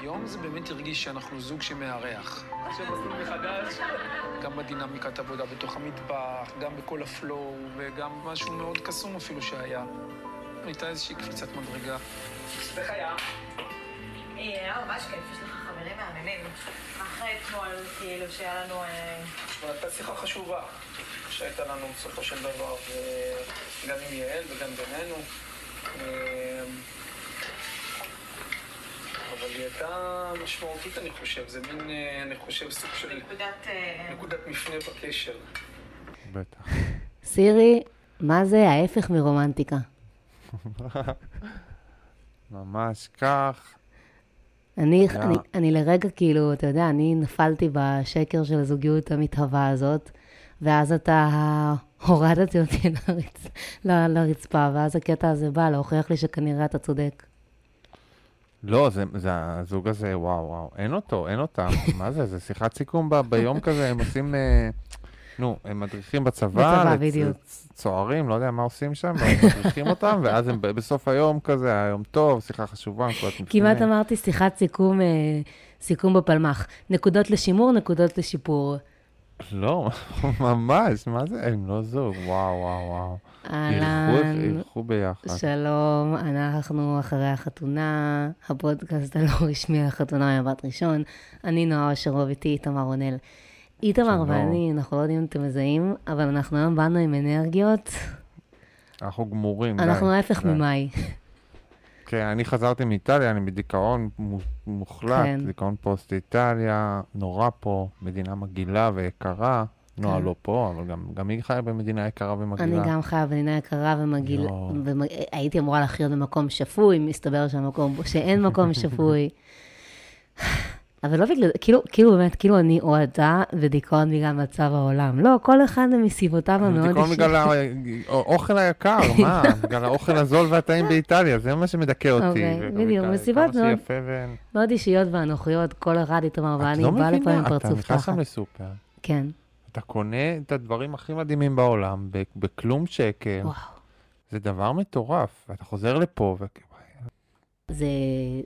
היום זה באמת הרגיש שאנחנו זוג שמארח. עכשיו מסלול מחדש, גם בדינמיקת עבודה בתוך המטבח, גם בכל הפלואו, וגם משהו מאוד קסום אפילו שהיה. הייתה איזושהי קפיצת מדרגה. איך היה? היה ממש כיף, יש לך חברים מהממים. אחרי אתמול, כאילו, שהיה לנו... אה, הייתה שיחה חשובה שהייתה לנו בסופו של דבר, גם עם יעל וגם בינינו. אבל היא הייתה משמעותית, אני חושב. זה מין, אה, אני חושב, סוג של נקודת... אה, נקודת מפנה בקשר. בטח. סירי, מה זה ההפך מרומנטיקה? ממש כך. אני, יא. אני, אני לרגע, כאילו, אתה יודע, אני נפלתי בשקר של הזוגיות המתהווה הזאת, ואז אתה הורדתי אותי לרצ... לרצפה, ואז הקטע הזה בא להוכיח לי שכנראה אתה צודק. לא, זה, זה הזוג הזה, וואו, וואו, אין אותו, אין אותם. מה זה, זה שיחת סיכום ב, ביום כזה, הם עושים, אה, נו, הם מדריכים בצבא, בצבא, לצ- בדיוק. צוערים, לא יודע מה עושים שם, והם מדריכים אותם, ואז הם בסוף היום כזה, היום טוב, שיחה חשובה. כמעט אמרתי שיחת סיכום, אה, סיכום בפלמ"ח. נקודות לשימור, נקודות לשיפור. לא, ממש, מה זה, הם לא זוג, וואו, וואו, וואו. אהלן, ילכו- ביחד. שלום, אנחנו אחרי החתונה, הפודקאסט הלא רשמי על החתונה ממבט ראשון. אני נועה אושרוב, איתי איתמר רונל. איתמר. ואני, אנחנו לא יודעים אם אתם מזהים, אבל אנחנו היום באנו עם אנרגיות, אנחנו גמורים. אנחנו ההפך. ממאי. כן, אני חזרתי מאיטליה, אני בדיכאון מו- מוחלט, כן. דיכאון פוסט איטליה, נורא פה, מדינה מגעילה ויקרה. נועה כן. לא פה, אבל גם, גם היא חיה במדינה יקרה ומגעילה. אני גם חיה במדינה יקרה ומגעיל... יואו. והייתי אמורה לחיות במקום שפוי, מסתבר שהמקום, שאין מקום שפוי. אבל לא בגלל, כאילו, כאילו באמת, כאילו אני או אתה ודיכאון בגלל מצב העולם. לא, כל אחד מסיבותיו המאוד דיכאון בגלל האוכל היקר, מה? בגלל האוכל הזול והטעים באיטליה, זה מה שמדכא אותי. אוקיי, בדיוק, מסיבות מאוד- אישיות ואנוכיות, כל אחד איתמר את ואני לא בא לפה עם מבינה, אתה פרצוף נכנס. שם לסופר, כן, אתה קונה את הדברים הכי מדהימים בעולם, בכלום שקל, וואו. זה דבר מטורף, ואתה חוזר לפה, ו... זה,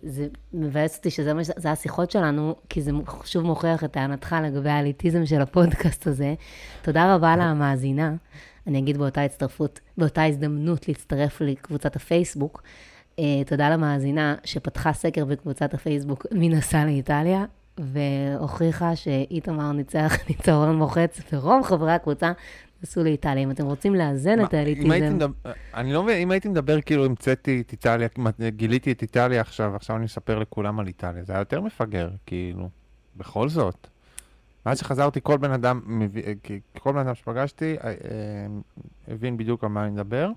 זה מבאס אותי שזה מה זה השיחות שלנו, כי זה שוב מוכיח את טענתך לגבי האליטיזם של הפודקאסט הזה. תודה רבה למאזינה. אני אגיד באותה הצטרפות, באותה הזדמנות להצטרף לקבוצת הפייסבוק. אה, תודה למאזינה שפתחה סקר בקבוצת הפייסבוק מי נסע לאיטליה, והוכיחה שאיתמר ניצח ניצחון מוחץ, ורוב חברי הקבוצה נסעו לאיטליה. אם אתם רוצים לאזן את מה, האליטיזם, מדבר, אני לא מבין, אם הייתי מדבר כאילו המצאתי את איטליה, גיליתי את איטליה עכשיו, עכשיו אני מספר לכולם על איטליה, זה היה יותר מפגר, כאילו, בכל זאת. מאז שחזרתי, כל בן אדם, כל בן אדם שפגשתי, אה, אה, הבין בדיוק על מה אני מדבר.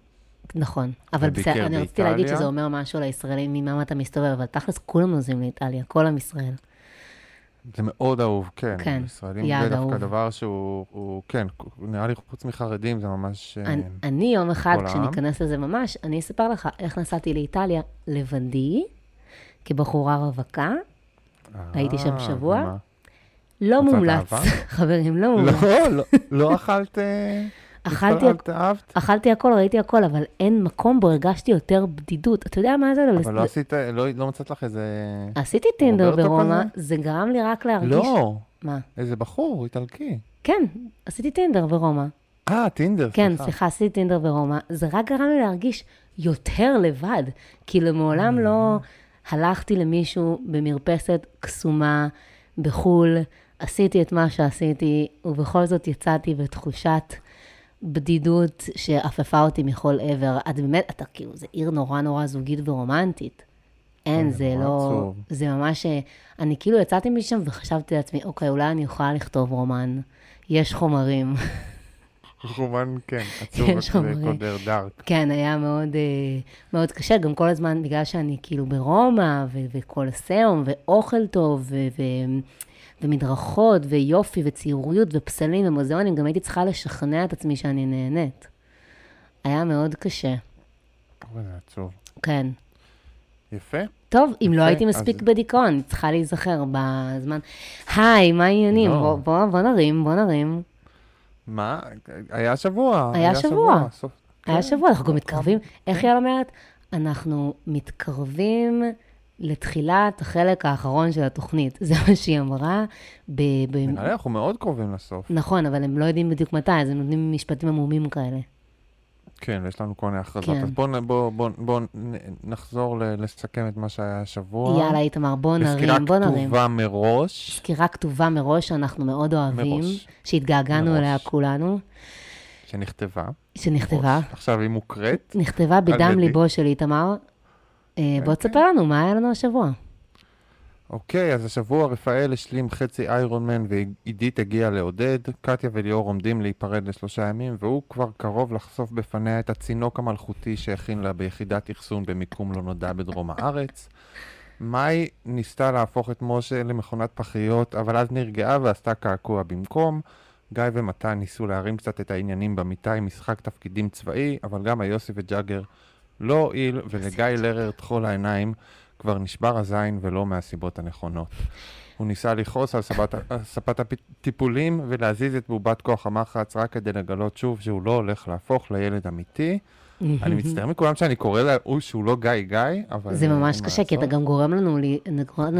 נכון, אבל בסדר, אני רציתי להגיד. שזה אומר משהו לישראלים, ממה אתה מסתובב, אבל תכלס כולם נוסעים לאיטליה, כל עם ישראל. זה מאוד אהוב, כן. כן, ישראלים יעד זה אהוב. דווקא דבר שהוא, הוא, כן, נראה לי חוץ מחרדים זה ממש... אה, אני, אני יום אחד? כשניכנס לזה ממש, אני אספר לך איך נסעתי לאיטליה לבדי, כבחורה רווקה, הייתי שם אה, שבוע. לא מומלץ? חברים, לא מומלץ. לא, לא, לא אכלת... אכלתי, התפרקת, אהבת? אכלתי הכל, ראיתי הכל, אבל אין מקום בו הרגשתי יותר בדידות. אתה יודע מה זה? אבל לא עשית, לא, לא מצאת לך איזה... עשיתי טינדר ברומא? זה גרם לי רק להרגיש... לא, מה? איזה בחור איטלקי. כן, עשיתי טינדר ברומא. אה, טינדר, כן, סליחה. סליחה, עשיתי טינדר ברומא. זה רק גרם לי להרגיש יותר לבד. כאילו, מעולם לא הלכתי למישהו במרפסת קסומה בחו"ל, עשיתי את מה שעשיתי, ובכל זאת יצאתי בתחושת בדידות שעפפה אותי מכל עבר. את באמת, אתה כאילו, זה עיר נורא נורא זוגית ורומנטית. אין, אוי, זה לא... עצוב. זה ממש... אה, אני כאילו יצאתי משם וחשבתי לעצמי, אוקיי, אולי אני יכולה לכתוב רומן. יש חומרים. רומן, כן, עצוב, רק זה. קודר דארק. כן, היה מאוד, אה, מאוד קשה, גם כל הזמן, בגלל שאני כאילו ברומא, ו- וקולוסיאום, ואוכל טוב, ו- ו- ומדרכות, ויופי, וציוריות, ופסלים, ומוזיאונים, גם הייתי צריכה לשכנע את עצמי שאני נהנית. היה מאוד קשה, אוי, זה עצוב. כן. יפה. טוב, אם לא הייתי מספיק בדיכאון, צריכה להיזכר בזמן. היי, מה העניינים? לא. בוא, נרים, בוא נרים. מה? היה שבוע. היה שבוע. היה כן. שבוע, אנחנו גם מתקרבים, איך יאל אומרת? אנחנו מתקרבים לתחילת החלק האחרון של התוכנית. זה מה שהיא אמרה. ב... ב... נראה לי אנחנו מאוד קרובים לסוף. נכון, אבל הם לא יודעים בדיוק מתי, אז הם נותנים משפטים עמומים כאלה. כן, ויש לנו כל מיני הכרזות. כן. אז בואו בוא, בוא, בוא נחזור ל- לסכם את מה שהיה השבוע. יאללה, איתמר, בוא בסקירה נרים, בוא נרים. כתובה מראש. סקירה כתובה מראש שאנחנו מאוד אוהבים, מראש. שהתגעגענו מראש. אליה כולנו, שנכתבה. שנכתבה, מראש. עכשיו היא מוקראת. נכתבה בדם. ליבו של איתמר. אה, בוא כן. תספר לנו מה היה לנו השבוע. אוקיי, אז השבוע רפאל השלים חצי איירון מן ועידית הגיעה לעודד. קטיה וליאור עומדים להיפרד לשלושה ימים, והוא כבר קרוב לחשוף בפניה את הצינוק המלכותי שהכין לה ביחידת אחסון במיקום לא נודע בדרום הארץ. מאי ניסתה להפוך את משה למכונת פחיות, אבל אז נרגעה ועשתה קעקוע במקום. גיא ומתן ניסו להרים קצת את העניינים במיטה עם משחק תפקידים צבאי, אבל גם היוסי וג'אגר לא הועיל, ולגיא לרר טחול העיניים כבר נשבר הזין ולא מהסיבות הנכונות. הוא ניסה לכעוס על ספת, הטיפולים ולהזיז את בובת כוח המחץ רק כדי לגלות שוב שהוא לא הולך להפוך לילד אמיתי. אני מצטער מכולם שאני קורא לה שהוא לא גיא גיא, אבל... זה ממש קשה, כי אתה. גם גורם לנו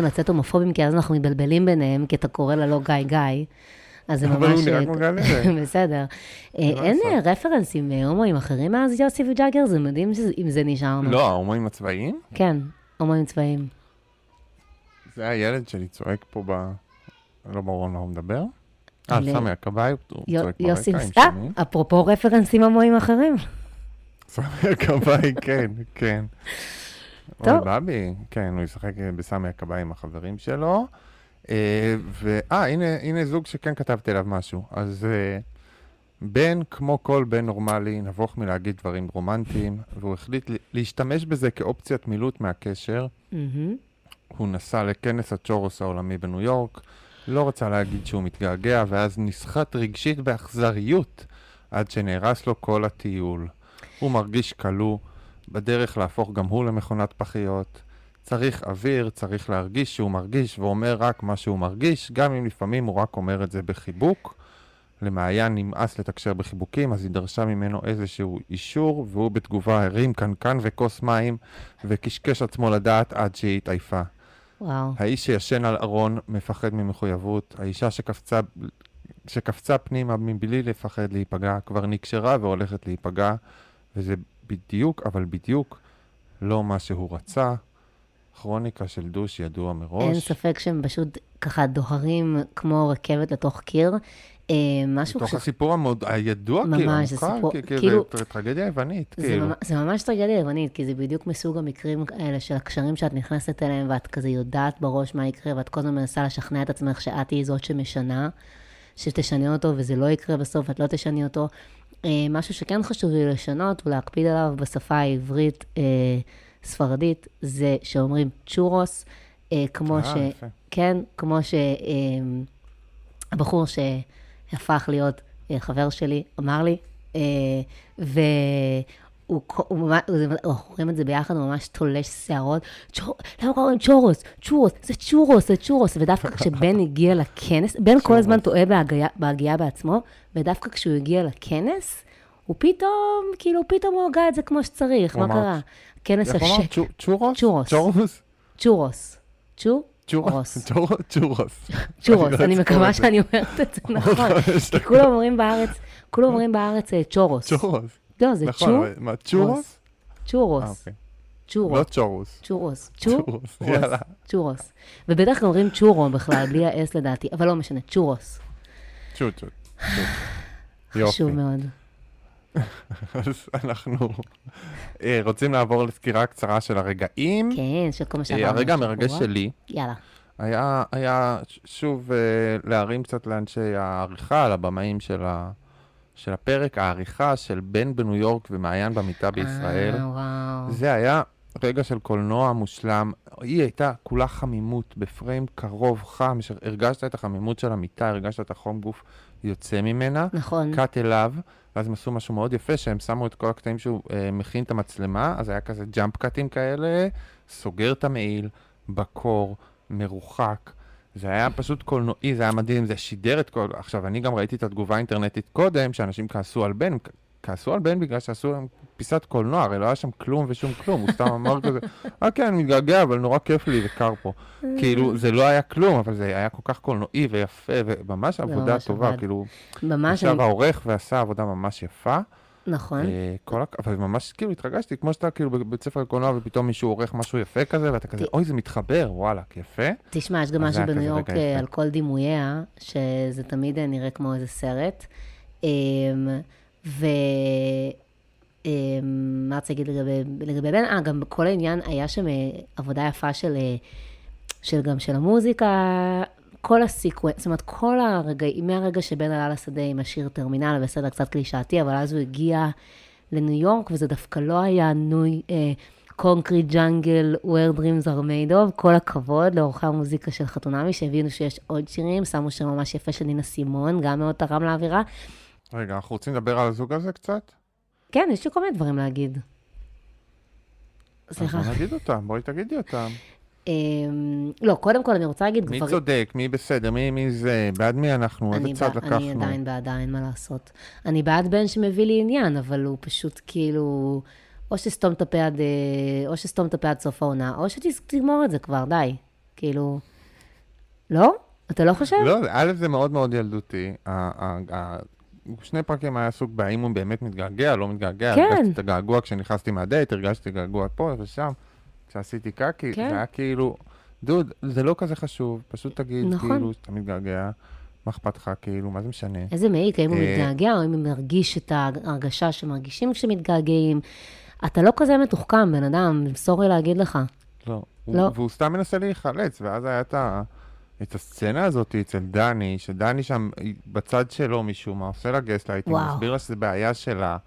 לצאת הומופובים, כי אז אנחנו מתבלבלים ביניהם, כי אתה קורא לה לא גיא גיא. אז זה ממש... אבל הוא נראה כמו גיא לרר. בסדר. אה, אין? אה, רפרנסים אה, הומואים אחרים מאז יוסי וג'אגר? זה מדהים אם זה נשארנו. לא, ההומואים הצבאיים? כן, הומואים צבאיים. זה הילד שלי צועק פה ב... לא ברור על מה הוא מדבר. אה, סמי הכבאי, הוא צועק יוסי, אה. אפרופו רפרנסים הומואים אחרים. סמי הכבאי, כן, כן. טוב. אוי, בבי, כן, הוא ישחק בסמי הכבאי עם החברים שלו. אה, ואה, הנה, הנה זוג שכן כתבתי עליו משהו. אז אה, בן, כמו כל בן נורמלי, נבוך מלהגיד דברים רומנטיים, והוא החליט להשתמש בזה כאופציית מילוט מהקשר. הוא נסע לכנס הצ'ורוס העולמי בניו יורק, לא רצה להגיד שהוא מתגעגע, ואז נסחט רגשית באכזריות עד שנהרס לו כל הטיול. הוא מרגיש כלוא, בדרך להפוך גם הוא למכונת פחיות. צריך אוויר, צריך להרגיש שהוא מרגיש, ואומר רק מה שהוא מרגיש, גם אם לפעמים הוא רק אומר את זה בחיבוק. למעיין נמאס לתקשר בחיבוקים, אז היא דרשה ממנו איזשהו אישור, והוא בתגובה הרים קנקן וכוס מים, וקשקש עצמו לדעת עד שהיא התעייפה. וואו. האיש שישן על ארון מפחד ממחויבות, האישה שקפצה, שקפצה פנימה מבלי לפחד להיפגע, כבר נקשרה והולכת להיפגע, וזה בדיוק, אבל בדיוק, לא מה שהוא רצה. כרוניקה של דוש ידוע מראש. אין ספק שהם פשוט ככה דוהרים כמו רכבת לתוך קיר. אה, משהו בתוך ש... הסיפור המאוד הידוע, ממש, כאילו, זה המוכר, סיפור- כי- כאילו- זה טרגדיה יוונית, זה, כאילו. ממש, זה ממש טרגדיה יוונית, כי זה בדיוק מסוג המקרים האלה של הקשרים שאת נכנסת אליהם, ואת כזה יודעת בראש מה יקרה, ואת כל הזמן מנסה לשכנע את עצמך שאת היא זאת שמשנה, שתשנה אותו, וזה לא יקרה בסוף, את לא תשני אותו. אה, משהו שכן חשוב לי לשנות ולהקפיד עליו בשפה העברית אה, ספרדית, זה שאומרים צ'ורוס, אה, כמו אה, ש... יפה. כן, כמו שהבחור שהפך להיות אה, חבר שלי אמר לי, אה, כל- הוא ממש, זה- אנחנו רואים את זה ביחד, הוא ממש תולש שערות. צ'ור- למה קוראים צ'ורוס? צ'ורוס, זה צ'ורוס, זה צ'ורוס. ודווקא כשבן הגיע לכנס, בן כל הזמן טועה בהגייה- בעצמו, ודווקא כשהוא הגיע לכנס, הוא פתאום, כאילו, פתאום הוא הגה את זה כמו שצריך, מה קרה? כנס. צ'ו- צ'ורוס? צ'ורוס. צ'ורוס? צ'ורוס. צ'ו? צ'ורוס. רוס. צ'ורוס. צ'ורוס. צ'ורוס, לא אני אזכור מקווה. שאני אומרת את זה נכון. כי כולם אומרים בארץ, כולם אומרים בארץ אה, צ'ורוס. צ'ורוס. לא, זה נכון, צ'ו, מה, צ'ורוס? אה, צ'ורוס, אוקיי. לא צ'ורוס, צ'ורוס. צ'ורוס, צ'ו, צ'ורוס, יאללה. צ'ורוס. ובטח גם אומרים צ'ורו בכלל, בלי האס לדעתי, אבל לא משנה, צ'ורוס. צ'ו צ'ו. יופי. חשוב מאוד. אז אנחנו אה, רוצים לעבור לסקירה קצרה של הרגעים. כן, של כל מה אה, שעברנו. הרגע. המרגש שלי יאללה. היה, היה שוב אה, להרים קצת לאנשי העריכה, לבמאים של, ה, של הפרק, העריכה של בן בניו יורק ומעיין במיטה בישראל. אה, וואו. זה היה רגע של קולנוע מושלם. היא הייתה כולה חמימות, בפריים קרוב, חם, הרגשת את החמימות של המיטה, הרגשת את החום גוף יוצא ממנה. נכון. קאט אליו, ואז הם עשו משהו מאוד יפה, שהם שמו את כל הקטעים שהוא אה, מכין את המצלמה, אז היה כזה ג'אמפ קאטים כאלה, סוגר את המעיל, בקור, מרוחק. זה היה פשוט קולנועי, זה היה מדהים, זה שידר את כל... עכשיו, אני גם ראיתי את התגובה האינטרנטית קודם, שאנשים כעסו על בן, כעסו על בן בגלל שעשו להם פיסת קולנוע, הרי לא היה שם כלום ושום כלום, הוא סתם אמר כזה, אה כן, אני מתגעגע, אבל נורא כיף לי וקר פה. כאילו, זה לא היה כלום, אבל זה היה כל כך קולנועי ויפה, וממש עבודה טובה. כאילו, ממש, ישב אני, העורך ועשה עבודה ממש יפה. נכון. אה, כל הכ... אבל ממש כאילו התרגשתי, כמו שאתה כאילו בבית ספר לקולנוע ופתאום מישהו עורך משהו יפה כזה, ואתה כזה, אוי, זה מתחבר, וואלה, יפה. תשמע, יש גם זה משהו בניו יורק אה. על כל דימוייה, שזה תמיד אה, נראה כמו איזה סרט. ו... אמ, מה רציתי להגיד לגבי, לגבי בן? אה, גם כל העניין, היה שם אה, עבודה יפה של, אה, של גם של המוזיקה, כל ה sequence, זאת אומרת, כל הרגעים, מהרגע שבן עלה לשדה עם השיר טרמינל, בסדר, קצת קלישאתי, אבל אז הוא הגיע לניו יורק, וזה דווקא לא היה ניו... אה, concrete jungle, where dreams are made of, כל הכבוד לעורכי המוזיקה של חתונמי, שהבינו שיש עוד שירים, שמו שיר ממש יפה של נינה סימון, גם מאוד תרם לאווירה. רגע, אנחנו רוצים לדבר על הזוג הזה קצת? כן, יש לי כל מיני דברים להגיד. סליחה. אז נגיד אותם, בואי תגידי אותם. אמ, לא, קודם כל אני רוצה להגיד מי גברים... צודק, מי בסדר, מי מי זה, בעד מי אנחנו, איזה צד בע- אני לקחנו. עדיין בעדה, אין מה לעשות. אני בעד בן שמביא לי עניין, אבל הוא פשוט כאילו, או שסתום את הפה עד, אה, או שסתום את הפה עד סוף העונה, או שתגמור את זה כבר, די. כאילו, לא? אתה לא חושב? לא, א', זה מאוד מאוד ילדותי. שני פרקים היה עסוק בהאם הוא באמת מתגעגע, לא מתגעגע. כן. הרגשתי את הגעגוע כשנכנסתי מהדייט, הרגשתי געגוע פה ושם. כשעשיתי קקי, כן. זה היה כאילו, דוד, זה לא כזה חשוב, פשוט תגיד, נכון. כאילו, שאתה מתגעגע, מה אכפת לך, כאילו, מה זה משנה? איזה מעיק, האם הוא אה, מתגעגע, או אם הוא מרגיש את ההרגשה שמרגישים כשמתגעגעים. אתה לא כזה מתוחכם, בן אדם, סורי להגיד לך. לא. לא. הוא- והוא סתם מנסה להיחלץ, ואז היה את ה... את הסצנה הזאת אצל דני, שדני שם בצד שלו משום מה, עושה לה גסלייטינג. מסביר לה שזה בעיה שלה,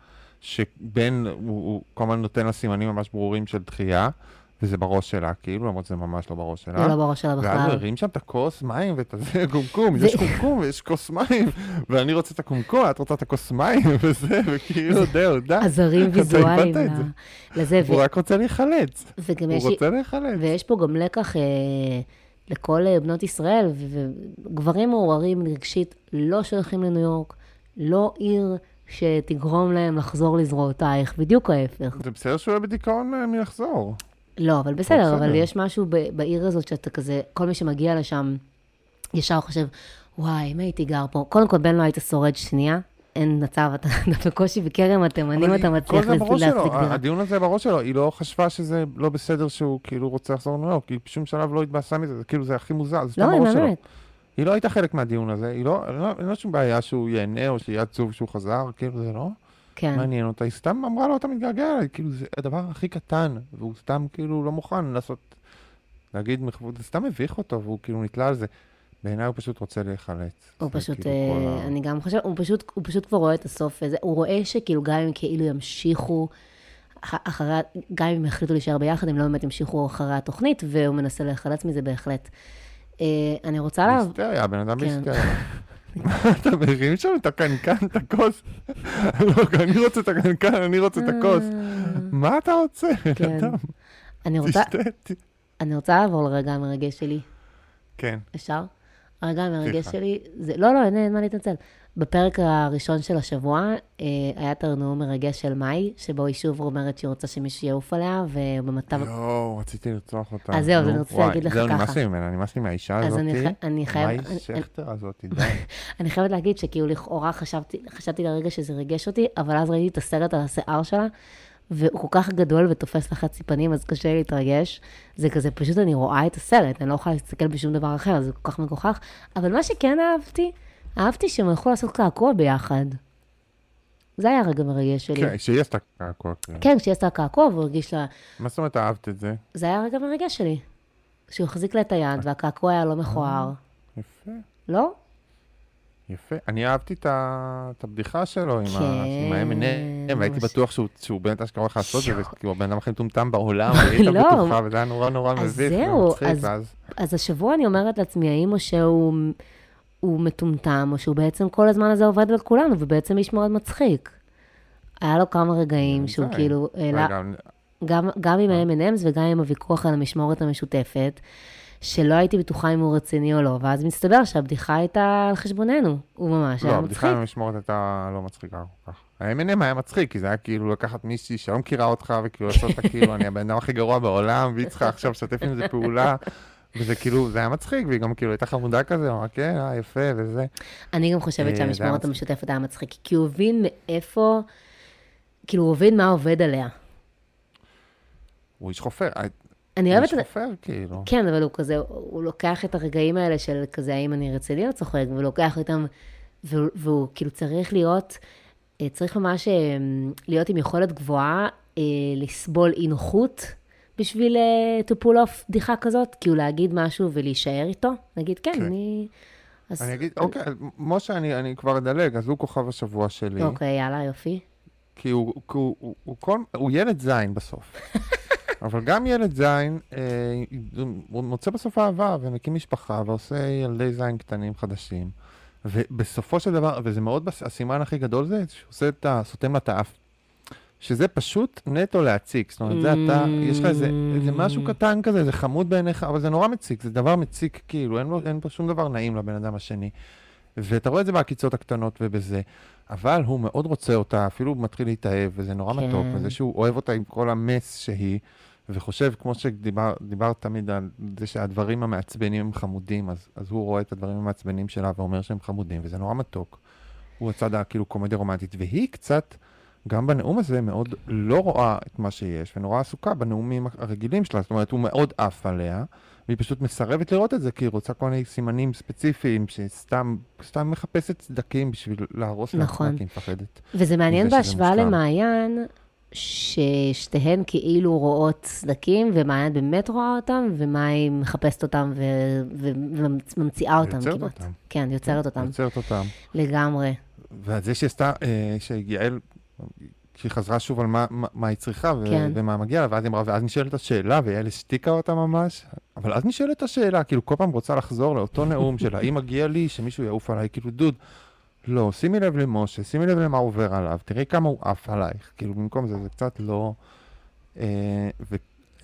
שבן, הוא, הוא כל הזמן נותן לה סימנים ממש ברורים של דחייה, וזה בראש שלה, כאילו, למרות שזה ממש לא בראש שלה. זה לא בראש שלה ואז בכלל. הרים שם את הכוס מים ואת הזה, קומקום, יש קומקום ויש כוס מים, ואני רוצה את הקומקום, את רוצה את הכוס מים, וזה, וכאילו, זהו, די. עזרים ויזואליים לזה, הוא רק רוצה להיחלץ. הוא. רוצה להיחלץ. ויש פה גם לקח אה, לכל אה, בנות ישראל, וגברים מעורערים רגשית לא שייכים לניו יורק, לא עיר שתגרום להם לחזור לזרועותייך, בדיוק ההפך. זה בסדר שהוא יהיה בדיכאון אה, מלחזור. לא, אבל בסדר, בסדר. אבל יש משהו בעיר הזאת שאתה כזה, כל מי שמגיע לשם, ישר חושב, וואי, אם הייתי גר פה, קודם כל, בן לא היית שורד שנייה, אין מצב, אתה בקושי בכרם התימנים, אתה מצליח שלו, דירה. הדיון הזה בראש שלו, היא לא חשבה שזה לא בסדר שהוא כאילו רוצה לחזור לניו יורק, היא בשום שלב לא התבאסה מזה, זה כאילו זה הכי מוזר, זה לא, סתם בראש שלו. היא לא הייתה חלק מהדיון הזה, היא לא, לא- אין לה שום בעיה שהוא ייהנה או שיהיה עצוב שהוא חזר, כאילו זה לא כן. מעניין אותה, היא סתם אמרה לו אתה מתגעגע אליי, כאילו זה הדבר הכי קטן, והוא סתם כאילו לא מוכן לעשות, להגיד זה סתם מביך אותו, והוא כאילו נתלה על זה. בעיניי הוא פשוט רוצה להיחלץ. הוא פשוט, כאילו אה, אני גם חושבת, הוא פשוט, הוא פשוט כבר רואה את הסוף הזה, הוא רואה שכאילו גם אם כאילו ימשיכו, אח- אחרי, גם אם יחליטו להישאר ביחד, הם לא באמת ימשיכו אחרי התוכנית, והוא מנסה להיחלץ מזה בהחלט. אה, אני רוצה לה... בהיסטריה, הבן אדם כן. בהיסטריה. מה, אתה מרים שם את הקנקן, את הכוס? לא, אני רוצה את הקנקן, אני רוצה את הכוס. מה אתה רוצה, כן. אדם? אני רוצה לעבור לרגע המרגש שלי. כן. אפשר? הרגע המרגש. שלי, זה, לא, לא, אין, אין מה להתנצל. בפרק הראשון של השבוע, אה, היה את הנאום מרגש של מאי, שבו היא שוב אומרת שהיא רוצה שמישהו יעוף עליה, ובמצב... יואו, רציתי לרצוח אותה. אז זהו, אז אני רוצה להגיד לך זהו, ככה. נמאס לי ממנה, נמאס לי מהאישה אז הזאתי. אני, ח- אני חייב... מאי שכטר הזאתי, די. אני חייבת להגיד שכאילו לכאורה חשבתי, חשבתי לרגע שזה ריגש אותי, אבל אז ראיתי את הסרט על השיער שלה, והוא כל כך גדול ותופס לחצי פנים, אז קשה לי להתרגש. זה כזה, פשוט אני רואה את הסרט, אני לא יכולה להסתכל בשום דבר אחר, זה כל כך מגוחך. אבל מה שכן אהבתי, אהבתי שהם הלכו לעשות קעקוע ביחד. זה היה הרגע מרגש שלי. כן, שהיא עשתה קעקוע. כן. כן, כשהיא עשתה קעקוע והוא הרגיש לה... מה זאת אומרת אהבת את זה? זה היה הרגע מרגש שלי. שהוא החזיק לה את היד והקעקוע היה לא מכוער. יפה. לא? יפה. אני אהבתי את הבדיחה שלו עם כן, ה-M&M, והייתי. בטוח שהוא- שהוא באמת אשכרה הולך לעשות את זה, כאילו הבן אדם הכי מטומטם בעולם, היית לא. בטוחה, וזה היה נורא נורא זהו, ומצחיק, אז-. אז השבוע אני אומרת לעצמי, האם משה הוא, הוא מטומטם, או שהוא בעצם כל הזמן הזה עובד על כולנו, ובעצם איש מאוד מצחיק. היה לו כמה רגעים שהוא. כאילו העלה, גם עם ה-M&M's וגם עם הוויכוח על המשמורת המשותפת, שלא הייתי בטוחה אם הוא רציני או לא, ואז מסתבר שהבדיחה הייתה על חשבוננו. הוא ממש לא, היה הבדיחה מצחיק. עם המשמורת הייתה לא מצחיקה כל כך. ה-M&M היה מצחיק, כי זה היה כאילו לקחת מישהי שלא מכירה אותך, וכאילו לעשות אותה כאילו, אני הבן אדם הכי גרוע בעולם, והיא צריכה עכשיו לשתף עם זה פעולה. וזה כאילו, זה היה מצחיק, והיא גם כאילו הייתה חמודה כזה, אמרה, כן, אה, יפה, וזה. אני גם חושבת אה, שהמשמורת. המשותפת היה מצחיק, כי הוא הבין מאיפה, כאילו, הוא הבין מה עובד עליה. הוא איש חופר, אני אוהבת זה. חופר, כאילו. כן, אבל הוא כזה, הוא לוקח את הרגעים האלה של כזה, האם אני רציני או צוחק, והוא לוקח אותם, והוא, והוא כאילו צריך להיות, אה, צריך ממש אה, להיות עם יכולת גבוהה, אה, לסבול אי נוחות בשביל to pull off בדיחה כזאת, כאילו להגיד משהו ולהישאר איתו, להגיד, כן, כן. אני... אז- אני אגיד, אוקיי, משה, אני אני כבר אדלג, אז הוא כוכב השבוע שלי. אוקיי, יאללה, יופי. כי הוא, כי הוא, הוא, הוא, כל, הוא ילד זין בסוף. אבל גם ילד זין, אה, הוא מוצא בסוף אהבה ומקים משפחה ועושה ילדי זין קטנים חדשים. ובסופו של דבר, וזה מאוד, הסימן הכי גדול זה שהוא עושה את ה... סותם לה את האף. שזה פשוט נטו להציק. זאת אומרת, זה אתה, יש לך איזה, איזה משהו קטן כזה, זה חמוד בעיניך, אבל זה נורא מציק, זה דבר מציק, כאילו, אין, אין פה שום דבר נעים לבן אדם השני. ואתה רואה את זה בעקיצות הקטנות ובזה, אבל הוא מאוד רוצה אותה, אפילו הוא מתחיל להתאהב, וזה נורא כן. מתוק, וזה שהוא אוהב אותה עם כל המס שהיא, וחושב, כמו שדיברת תמיד על זה שהדברים המעצבנים הם חמודים, אז, אז הוא רואה את הדברים המעצבנים שלה ואומר שהם חמודים, וזה נורא מתוק. הוא הצד הכאילו קומדיה רומנטית, והיא קצת, גם בנאום הזה, מאוד לא רואה את מה שיש, ונורא עסוקה בנאומים הרגילים שלה, זאת אומרת, הוא מאוד עף עליה, והיא פשוט מסרבת לראות את זה, כי היא רוצה כל מיני סימנים ספציפיים, שסתם סתם מחפשת צדקים בשביל להרוס לה, נכון. כי היא מפחדת. וזה מעניין בהשוואה. למעיין, ששתיהן כאילו רואות סדקים, ומעיין באמת רואה אותם, ומה היא מחפשת אותם ו- ו- וממציאה אותם יוצרת כמעט. אותם. כן, יוצרת אותם, יוצרת אותם. לגמרי. וזה שהיא עשתה, אה, שיעל, כשהיא חזרה שוב על מה, מה, מה היא צריכה ו- כן. ומה מגיע לה, ואז היא אמרה, ואז נשאלת השאלה, ויעל השתיקה אותה ממש, אבל אז נשאלת השאלה, כאילו כל פעם רוצה לחזור לאותו נאום של האם מגיע לי שמישהו יעוף עליי, כאילו דוד, לא, שימי לב למשה, שימי לב למה עובר עליו, תראי כמה הוא עף עלייך, כאילו במקום זה, זה קצת לא... אה, ו,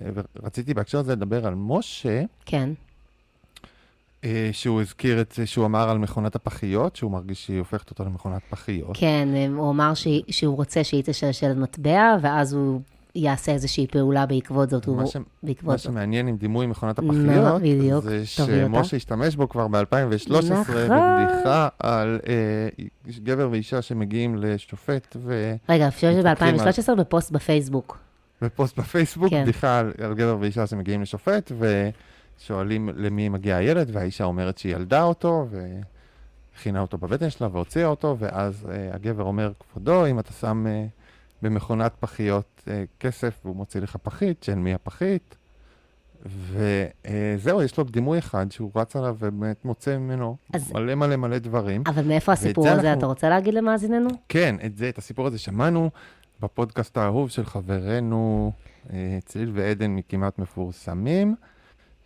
אה, ורציתי בהקשר הזה לדבר על משה, כן, שהוא הזכיר את זה שהוא אמר על מכונת הפחיות, שהוא מרגיש שהיא הופכת אותו למכונת פחיות. כן, הוא אמר שהיא- שהוא רוצה שהיא תשלשל מטבע, ואז הוא יעשה איזושהי פעולה בעקבות זאת. הוא- מה ש- מה בעקבות זאת. שמעניין עם דימוי מכונת הפחיות, בדיוק, זה. שמשה השתמש בו כבר ב-2013 נכון. בבדיחה על אה, גבר ואישה שמגיעים לשופט ו- רגע, אפשר מתווכחים ב-2013 בפוסט בפייסבוק. ופוסט בפייסבוק, כן. בדיחה על, על גבר ואישה שמגיעים לשופט ושואלים למי מגיע הילד, והאישה אומרת שהיא ילדה אותו והכינה אותו בבטן שלה והוציאה אותו, ואז אה, הגבר אומר, כבודו, אם אתה שם אה, במכונת פחיות אה, כסף והוא מוציא לך פחית, של מי הפחית? וזהו, יש לו דימוי אחד שהוא רץ עליו ובאמת מוצא ממנו אז- מלא מלא מלא דברים. אבל מאיפה הסיפור זה הזה? אנחנו- אתה רוצה להגיד למאזיננו? כן, את זה, את הסיפור הזה שמענו בפודקאסט האהוב של חברנו אה, צליל ועדן מכמעט מפורסמים,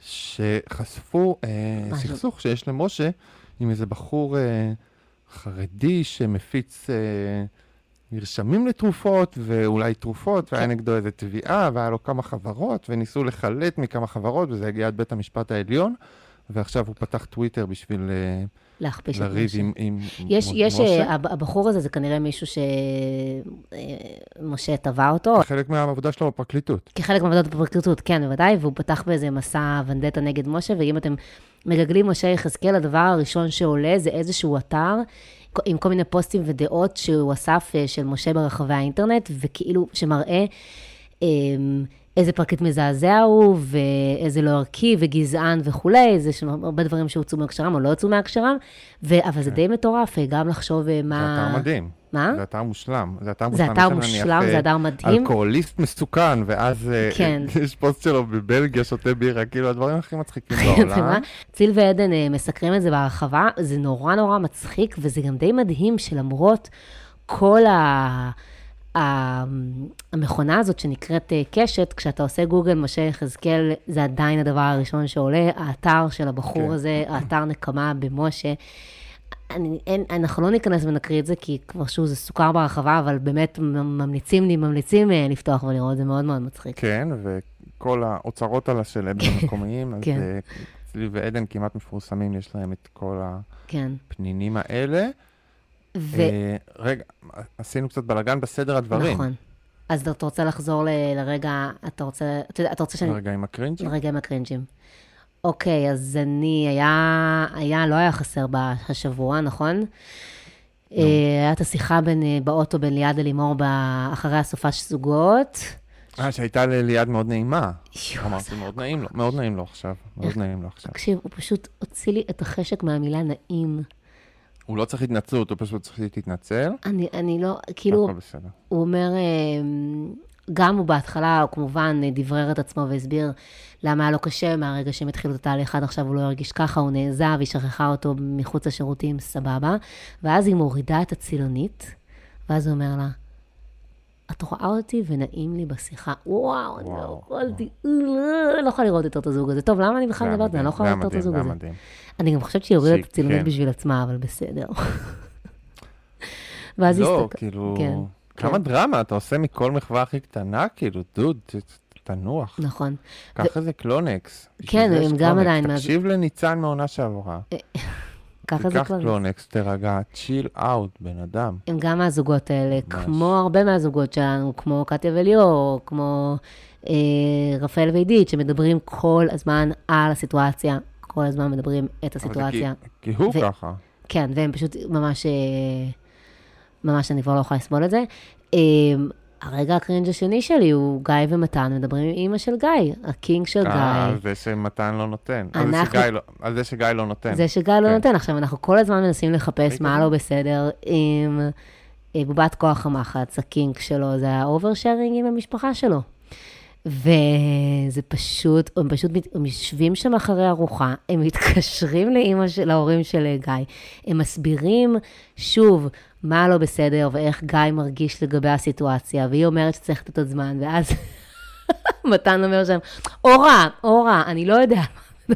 שחשפו אה. סכסוך שיש למשה עם איזה בחור אה, חרדי שמפיץ אה, מרשמים לתרופות ואולי תרופות, והיה כן. נגדו איזה תביעה, והיה לו כמה חברות, וניסו לחלט מכמה חברות, וזה הגיע עד בית המשפט העליון, ועכשיו הוא פתח טוויטר בשביל אה, להכפיש את לריב משה. עם, עם יש, מ- יש, משה. אה, הב- הבחור הזה זה כנראה מישהו שמשה תבע אותו, חלק מהעבודה שלו בפרקליטות. כחלק מעבודת הפרקליטות, כן, בוודאי, והוא פתח באיזה מסע ונדטה נגד משה, ואם אתם מגגלים משה יחזקאל, הדבר הראשון שעולה זה איזשהו אתר עם כל מיני פוסטים ודעות שהוא אסף אה, של משה ברחבי האינטרנט, וכאילו, שמראה אמ, איזה פרקליט מזעזע הוא, ואיזה לא ערכי וגזען וכולי, זה שם הרבה דברים שהוצאו מהקשרם או לא הוצאו מהקשרם, ו- אבל זה די מטורף, גם לחשוב אה, זה מה... אתר מדהים. מה? זה אתר מושלם. זה אתר זה מושלם. אתר יש לנו מושלם, זה אתר מדהים. אלכוהוליסט מסוכן, ואז אה, כן. יש פוסט שלו בבלגיה, שותה בירה, כאילו הדברים הכי מצחיקים מה? בעולם. ציל ועדן אה, מסקרים את זה בהרחבה, זה נורא נורא מצחיק, וזה גם די מדהים שלמרות כל ה... המכונה הזאת שנקראת אה, קשת, כשאתה עושה גוגל משה יחזקאל, זה עדיין הדבר הראשון שעולה, האתר של הבחור כן. הזה, האתר נקמה במשה. אני, אין, אנחנו לא ניכנס ונקריא את זה, כי כבר שוב זה סוכר בהרחבה, אבל באמת ממליצים לי, ממליצים אה, לפתוח ולראות, זה מאוד מאוד מצחיק. כן, וכל האוצרות על השלד המקומיים, אז כן. אה, צלי ועדן כמעט מפורסמים, יש להם את כל כן. הפנינים האלה. ו... אה, רגע, עשינו קצת בלאגן בסדר הדברים. נכון. אז אתה רוצה לחזור ל- לרגע, אתה רוצה, אתה רוצה שאני... רגע עם הקרינג'ים? לרגע עם הקרינג'ים. אוקיי, אז אני, היה, היה, לא היה חסר השבוע, נכון? אה, היה את השיחה בין, אה, באוטו בין ליעד ללימור אחרי הסופש זוגות. אה, שהייתה לליעד מאוד נעימה. אמרתי, מאוד נעים לו, מאוד נעים לו עכשיו. מאוד נעים לו עכשיו. תקשיב, הוא פשוט הוציא לי את החשק מהמילה נעים. הוא לא צריך התנצלות, הוא פשוט צריך להתנצל. אני, אני לא, כאילו. הוא אומר, אה, גם הוא בהתחלה, הוא כמובן אה, דברר את עצמו והסביר למה היה לו קשה מהרגע שהם התחילו את התהליך עד עכשיו, הוא לא הרגיש ככה, הוא נעזב, היא שכחה אותו מחוץ לשירותים, סבבה. ואז היא מורידה את הצילונית, ואז הוא אומר לה, את רואה אותי ונעים לי בשיחה. וואו, אני לא וואו, יכולתי, לא יכולה לראות יותר את הזוג הזה. טוב, למה אני בכלל מדברת? אני לא יכולה לראות יותר את הזוג הזה. אני גם חושבת שהיא הורידה את הצילונית כן. בשביל עצמה, אבל בסדר. ואז היא לא, כאילו, כן, כמה כן. דרמה אתה עושה מכל מחווה הכי קטנה, כאילו, דוד, תנוח. נכון. קח איזה קלונקס. כן, הם גם. עדיין תקשיב לניצן מהעונה שעברה. ככה זה תיקח כבר. קלונקס, תירגע, chill out, בן אדם. הם גם מהזוגות האלה, ממש. כמו הרבה מהזוגות שלנו, כמו קטיה וליאור, כמו אה, רפאל ועידית, שמדברים כל הזמן על הסיטואציה, כל הזמן מדברים את הסיטואציה. כי- כי הוא ו- ככה. כן, והם פשוט ממש, אה, ממש אני כבר לא יכולה לסבול את זה. אה, הרגע הקרינג' השני שלי הוא גיא ומתן מדברים עם אימא של גיא, הקינג של אה, גיא. זה שמתן לא נותן. אנחנו- לא- על זה שגיא לא נותן. זה שגיא לא כן. נותן. עכשיו, אנחנו כל הזמן מנסים לחפש מה? לא בסדר עם אה, בובת כוח המחץ, ה kink שלו, זה ה oversharing עם המשפחה שלו. וזה פשוט, הם פשוט הם יושבים שם אחרי ארוחה, הם מתקשרים לאימא של, להורים של אה, גיא, הם מסבירים שוב מה לא בסדר ואיך גיא מרגיש לגבי הסיטואציה, והיא אומרת שצריך לתת עוד זמן, ואז מתן אומר שם, אורה, אורה, אני לא יודע.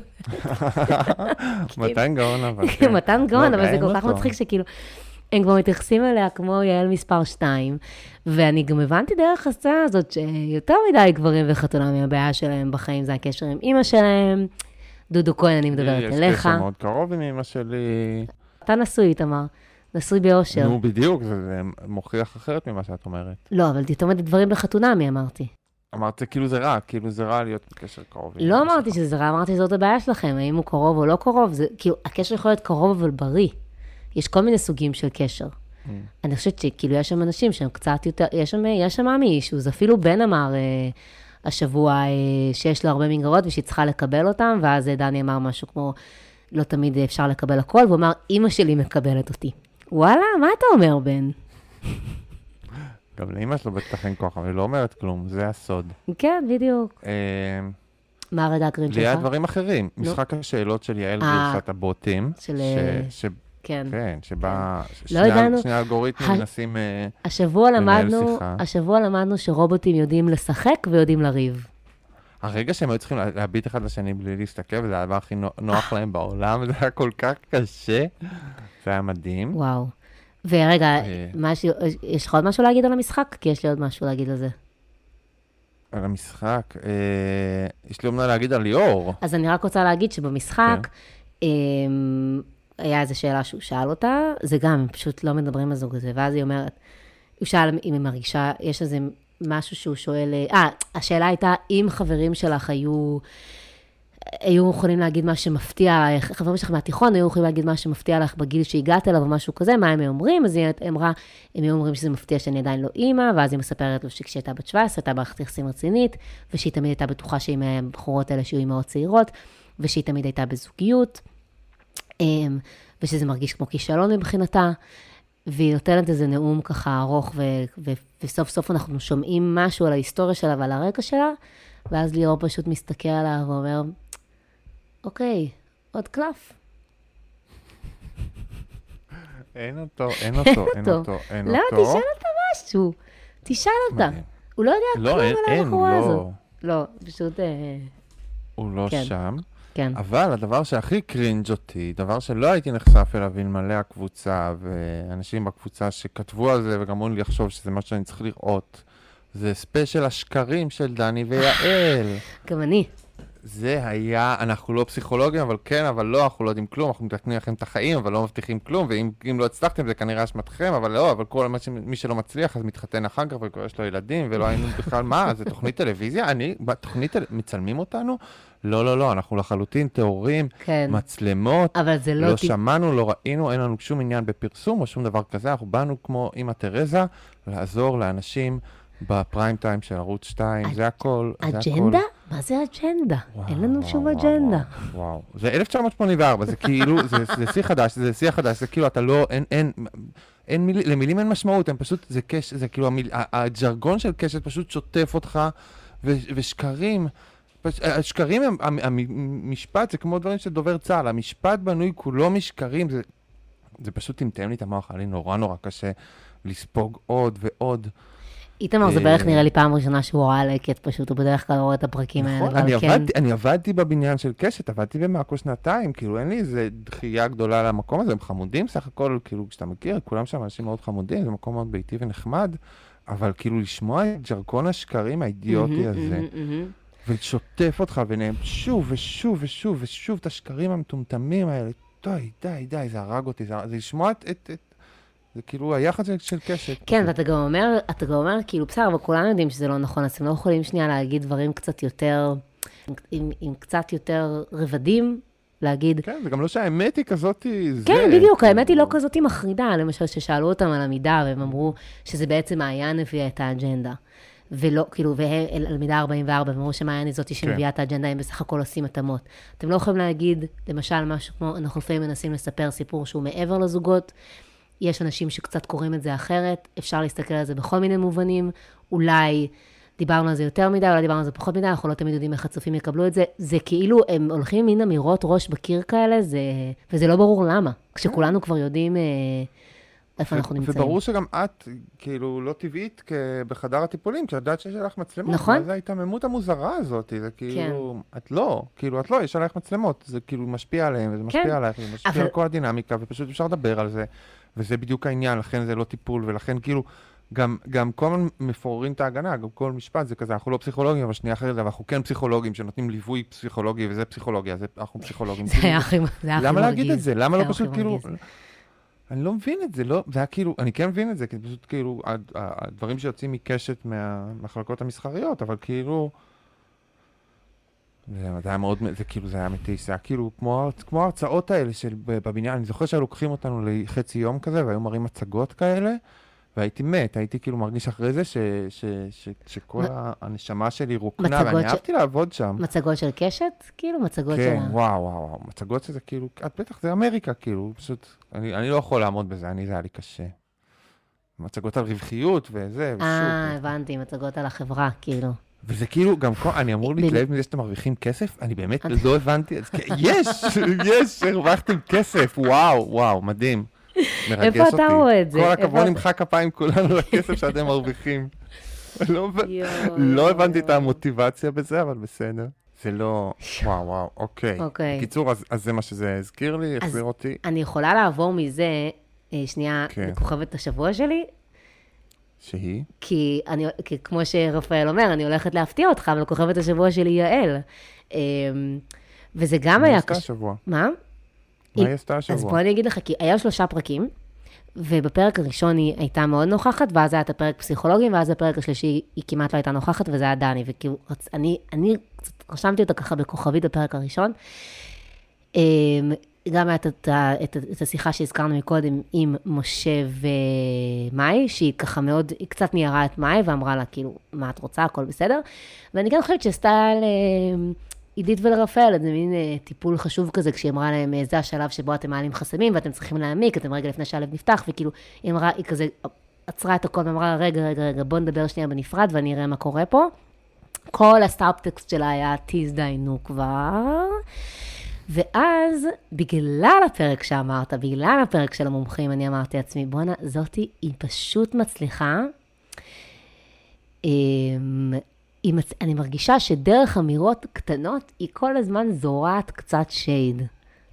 מתן גאון אבל. כן. מתן גאון, לא, אבל זה כל כך. מצחיק שכאילו, הם כבר מתייחסים אליה כמו יעל מספר 2, ואני גם הבנתי דרך הסצנה הזאת שיותר מדי גברים וחתונה מהבעיה שלהם בחיים זה הקשר עם אימא שלהם. דודו כהן, אני מדברת יש אליך. קשר מאוד קרוב עם אמא שלי. אתה נשוי, איתמר. נשוי באושר. נו, בדיוק, זה זה מוכיח אחרת ממה שאת אומרת. לא, אבל את אומרת דברים בחתונה, מי אמרתי? אמרת כאילו זה רע, כאילו זה רע להיות בקשר קרוב. לא אמרתי שלך. שזה רע, אמרתי שזאת הבעיה שלכם, האם הוא קרוב או לא קרוב, זה כאילו, הקשר יכול להיות קרוב אבל בריא. יש כל מיני סוגים של קשר. Mm. אני חושבת שכאילו יש שם אנשים שהם קצת יותר, יש שם, יש שם עמי אישוז, אפילו בן אמר אה, השבוע אה, שיש לו הרבה מנגרות ושהיא צריכה לקבל אותם, ואז דני אמר משהו כמו, לא תמיד אפשר לקבל הכל, והוא אמר, אימא שלי מקבלת אותי. וואלה, מה אתה אומר, בן? גם לאמא שלו בטח אין כוח, אבל היא לא אומרת כלום, זה הסוד. כן, בדיוק. אה, מה לי היה שלך? דברים אחרים. משחק השאלות של יעל אה, גרסת הבוטים. של, אה, כן. כן, שבה לא שני ה- ידענו- שני האלגוריתמים ה- מנסים... השבוע לנהל למדנו, שיחה. השבוע למדנו שרובוטים יודעים לשחק ויודעים לריב. הרגע שהם היו צריכים לה- להביט אחד לשני בלי להסתכל, וזה הדבר הכי נו- נוח להם בעולם, זה היה כל כך קשה. זה היה מדהים. וואו. ורגע, אה. משהו, יש לך עוד משהו להגיד על המשחק? כי יש לי עוד משהו להגיד על זה. על המשחק, אה, יש לי אומנם להגיד על ליאור. אז אני רק רוצה להגיד שבמשחק, כן. אמ, היה איזו שאלה שהוא שאל אותה, זה גם, הם פשוט לא מדברים על זוג הזה, ואז היא אומרת, הוא שאל אם היא מרגישה, יש איזה משהו שהוא שואל, אה, השאלה הייתה, אם חברים שלך היו, היו יכולים להגיד מה שמפתיע חברים שלך מהתיכון היו יכולים להגיד מה שמפתיע עלייך בגיל שהגעת אליו או משהו כזה, מה הם היו אומרים? אז היא אמרה, הם היו אומרים שזה מפתיע שאני עדיין לא אימא, ואז היא מספרת לו שכשהיא הייתה בת 17, הייתה מערכת יחסים רצינית, ושהיא תמיד הייתה בטוחה שהיא מהבחורות האלה שיהיו אימהות צעירות, ושהיא תמיד הייתה בזוגיות, אמ, ושזה מרגיש כמו כישלון מבחינתה. והיא נותנת איזה נאום ככה ארוך, ו- ו- וסוף סוף אנחנו שומעים משהו על ההיסטוריה שלה ועל הרקע שלה, ואז ליאור פשוט מסתכל עליו ואומר, אוקיי, עוד קלף. אין אותו, אין אותו, אין אותו. אותו, אין לא, אותו. תשאל אותה משהו. תשאל אותה. הוא לא יודע לא, כלום על הבחורה הזאת. לא, לא, פשוט, אה, הוא לא כן. שם. כן. אבל הדבר שהכי cringe אותי, דבר שלא הייתי נחשף אליו אלמלא הקבוצה, ואנשים בקבוצה שכתבו על זה וגרמו לי לחשוב שזה מה שאני צריך לראות, זה ספיישל השקרים של דני ויעל. גם אני. זה היה, אנחנו לא פסיכולוגים, אבל כן, אבל לא, אנחנו לא יודעים כלום, אנחנו מתקנים לכם את החיים, אבל לא מבטיחים כלום, ואם אם לא הצלחתם זה כנראה אשמתכם, אבל לא, אבל כל ש- מי שלא מצליח אז מתחתן אחר כך וכבר יש לו ילדים, ולא היינו בכלל, מה, זה תוכנית טלוויזיה? אני, בתוכנית, מצלמים אותנו? לא, לא, לא, אנחנו לחלוטין טהורים, כן. מצלמות, אבל זה לא... לא ט- שמענו, לא ראינו, אין לנו שום עניין בפרסום או שום דבר כזה, אנחנו באנו כמו אימא תרזה, לעזור לאנשים בפריים טיים של ערוץ 2, זה הכל. זה הכל. אג'נדה? מה זה אג'נדה? אין לנו וואו, שום וואו, אג'נדה. וואו, וואו. זה 1984, זה כאילו, זה, זה שיא חדש, זה שיא חדש, זה כאילו, אתה לא, אין, אין, אין מיל, למילים אין משמעות, הם פשוט, זה קש, זה כאילו, המיל, הג'רגון של קשת פשוט שוטף אותך, ו, ושקרים, פש, השקרים הם, המ- המשפט זה כמו דברים של דובר צה"ל, המשפט בנוי כולו משקרים, זה, זה פשוט טמטם לי את המוח, היה לי נורא נורא קשה לספוג עוד ועוד. איתמר זה אה, בערך נראה לי פעם ראשונה שהוא ראה לקט, פשוט הוא בדרך כלל רואה את הפרקים האלה. נכון, אני כן. עבדתי, אני עבדתי בבניין של קשת, עבדתי במאקו שנתיים, כאילו אין לי איזה דחייה גדולה למקום הזה, הם חמודים סך הכל, כאילו כשאתה מכיר, כולם שם אנשים מאוד חמודים, זה מקום מאוד ביתי ונחמד, אבל כאילו לשמוע את ג'רקון השקרים האידיוטי הזה. ולשוטף אותך ביניהם שוב ושוב ושוב ושוב את השקרים המטומטמים האלה, די, די, די, זה הרג אותי, זה, זה לשמוע את, את, את, זה כאילו היחד של, של קשת. כן, ואתה גם אומר, אתה גם אומר, כאילו, בסדר, אבל כולנו יודעים שזה לא נכון, אז אתם לא יכולים שנייה להגיד דברים קצת יותר, עם, עם קצת יותר רבדים, להגיד, כן, זה גם לא שהאמת היא כזאת, זה... כן, בדיוק, האמת היא לא כזאת מחרידה, למשל, ששאלו אותם על המידה, והם אמרו שזה בעצם מעיין הביאה את האג'נדה. ולא, כאילו, והם, על מידה 44, והם אמרו שמעיין היא זאתי שמביאה את האג'נדה, הם בסך הכל עושים התאמות. אתם לא יכולים להגיד, למשל, משהו כמו, אנחנו לפעמים מנסים לספר סיפור שהוא מעבר לזוגות, יש אנשים שקצת קוראים את זה אחרת, אפשר להסתכל על זה בכל מיני מובנים, אולי דיברנו על זה יותר מדי, אולי דיברנו על זה פחות מדי, אנחנו לא תמיד יודעים איך הצופים יקבלו את זה. זה כאילו, הם הולכים מין אמירות ראש בקיר כאלה, זה, וזה לא ברור למה, כשכולנו כבר יודעים אה, איפה אנחנו נמצאים. וברור שגם את, כאילו, לא טבעית בחדר הטיפולים, כי את יודעת שיש עליך מצלמות. נכון. זה ההיתממות המוזרה הזאת? זה כאילו, את לא, כאילו, את לא, יש עלייך מצלמות. זה כאילו משפיע עליהם, וזה משפיע כן, עלייך, וזה משפיע אבל- על כל הדינמיקה, ופשוט אפשר לדבר על זה. וזה בדיוק העניין, לכן זה לא טיפול, ולכן כאילו, גם, גם כל הזמן מפוררים את ההגנה, גם כל משפט זה כזה, אנחנו לא פסיכולוגים, אבל שנייה אחרת, אבל אנחנו כן פסיכולוגים שנותנים ליווי פסיכולוגי, וזה פסיכולוגיה, זה, אנחנו פסיכולוגים. זה היה הכי הכי למה מרגיז. להגיד את זה? למה לא פשוט כאילו... מרגיז. אני לא מבין את זה, לא, זה היה כאילו, אני כן מבין את זה, כי פשוט כאילו, הדברים שיוצאים מקשת מהמחלקות המסחריות, אבל כאילו, זה, היה מאוד, זה כאילו, זה היה מתיש, זה היה כאילו כמו, כמו ההרצאות האלה של בבניין, אני זוכר שהיו לוקחים אותנו לחצי יום כזה, והיו מראים מצגות כאלה, והייתי מת, הייתי כאילו מרגיש אחרי זה ש, ש, ש, שכל מה- הנשמה שלי רוקנה, ואני ש- אהבתי לעבוד שם. מצגות של קשת? כאילו, מצגות של כן. וואו, וואו, וואו, מצגות שזה כאילו, את בטח, זה אמריקה, כאילו, פשוט, אני, אני לא יכול לעמוד בזה, אני, זה היה לי קשה. מצגות על רווחיות וזה, ושוב. אה, הבנתי, מצגות על החברה, כאילו. וזה כאילו, גם כל, אני אמור להתלהב מזה שאתם מרוויחים כסף? אני באמת אתה- לא הבנתי, כן, יש, יש, הרווחתם כסף, וואו, וואו, מדהים. מרגש איפה אתה אותי. רואה את זה? כל הכבוד, נמחא כפיים כולנו לכסף שאתם מרוויחים. לא לא הבנתי את. המוטיבציה בזה, אבל בסדר. זה לא... וואו, וואו, אוקיי. אוקיי. בקיצור, אז, אז זה מה שזה הזכיר לי, החזיר אותי. אני יכולה לעבור מזה, אה, שנייה, כן. לכוכבת השבוע שלי, שהיא? כי, אני, כי כמו שרפאל אומר, אני הולכת להפתיע אותך, אבל כוכבת השבוע שלי היא יעל. אה, וזה גם מה היה עשתה קשה. השבוע? מה? מה היא- עשתה אז השבוע? בוא אני אגיד לך, כי היה שלושה פרקים, ובפרק הראשון היא הייתה מאוד נוכחת, ואז היה את הפרק פסיכולוגים, ואז בפרק השלישי היא כמעט לא הייתה נוכחת, וזה היה דני, וכאילו. אני, אני רשמתי אותה ככה בכוכבית בפרק הראשון. גם את, את, ה- את השיחה שהזכרנו מקודם עם משה ומאי, שהיא ככה מאוד, היא קצת ניירה את מאי ואמרה לה, כאילו, מה את רוצה, הכל בסדר. ואני כן חושבת שעשתה לעידית ולרפאל איזה מין אה, טיפול חשוב כזה, כשהיא אמרה להם, אה, זה השלב שבו אתם מעלים חסמים ואתם צריכים להעמיק, אתם רגע לפני שהלב נפתח, וכאילו, היא אמרה, היא כזה עצרה את הכל ואמרה, רגע, רגע, רגע, בוא נדבר שנייה בנפרד ואני אראה מה קורה פה. כל הסאבטקסט שלה היה, תזדיינו כבר. ואז, בגלל הפרק שאמרת, בגלל הפרק של המומחים, אני אמרתי לעצמי, בואנה, זאתי, היא פשוט מצליחה. אמ, מצ... אני מרגישה שדרך אמירות קטנות, היא כל הזמן זורעת קצת shade.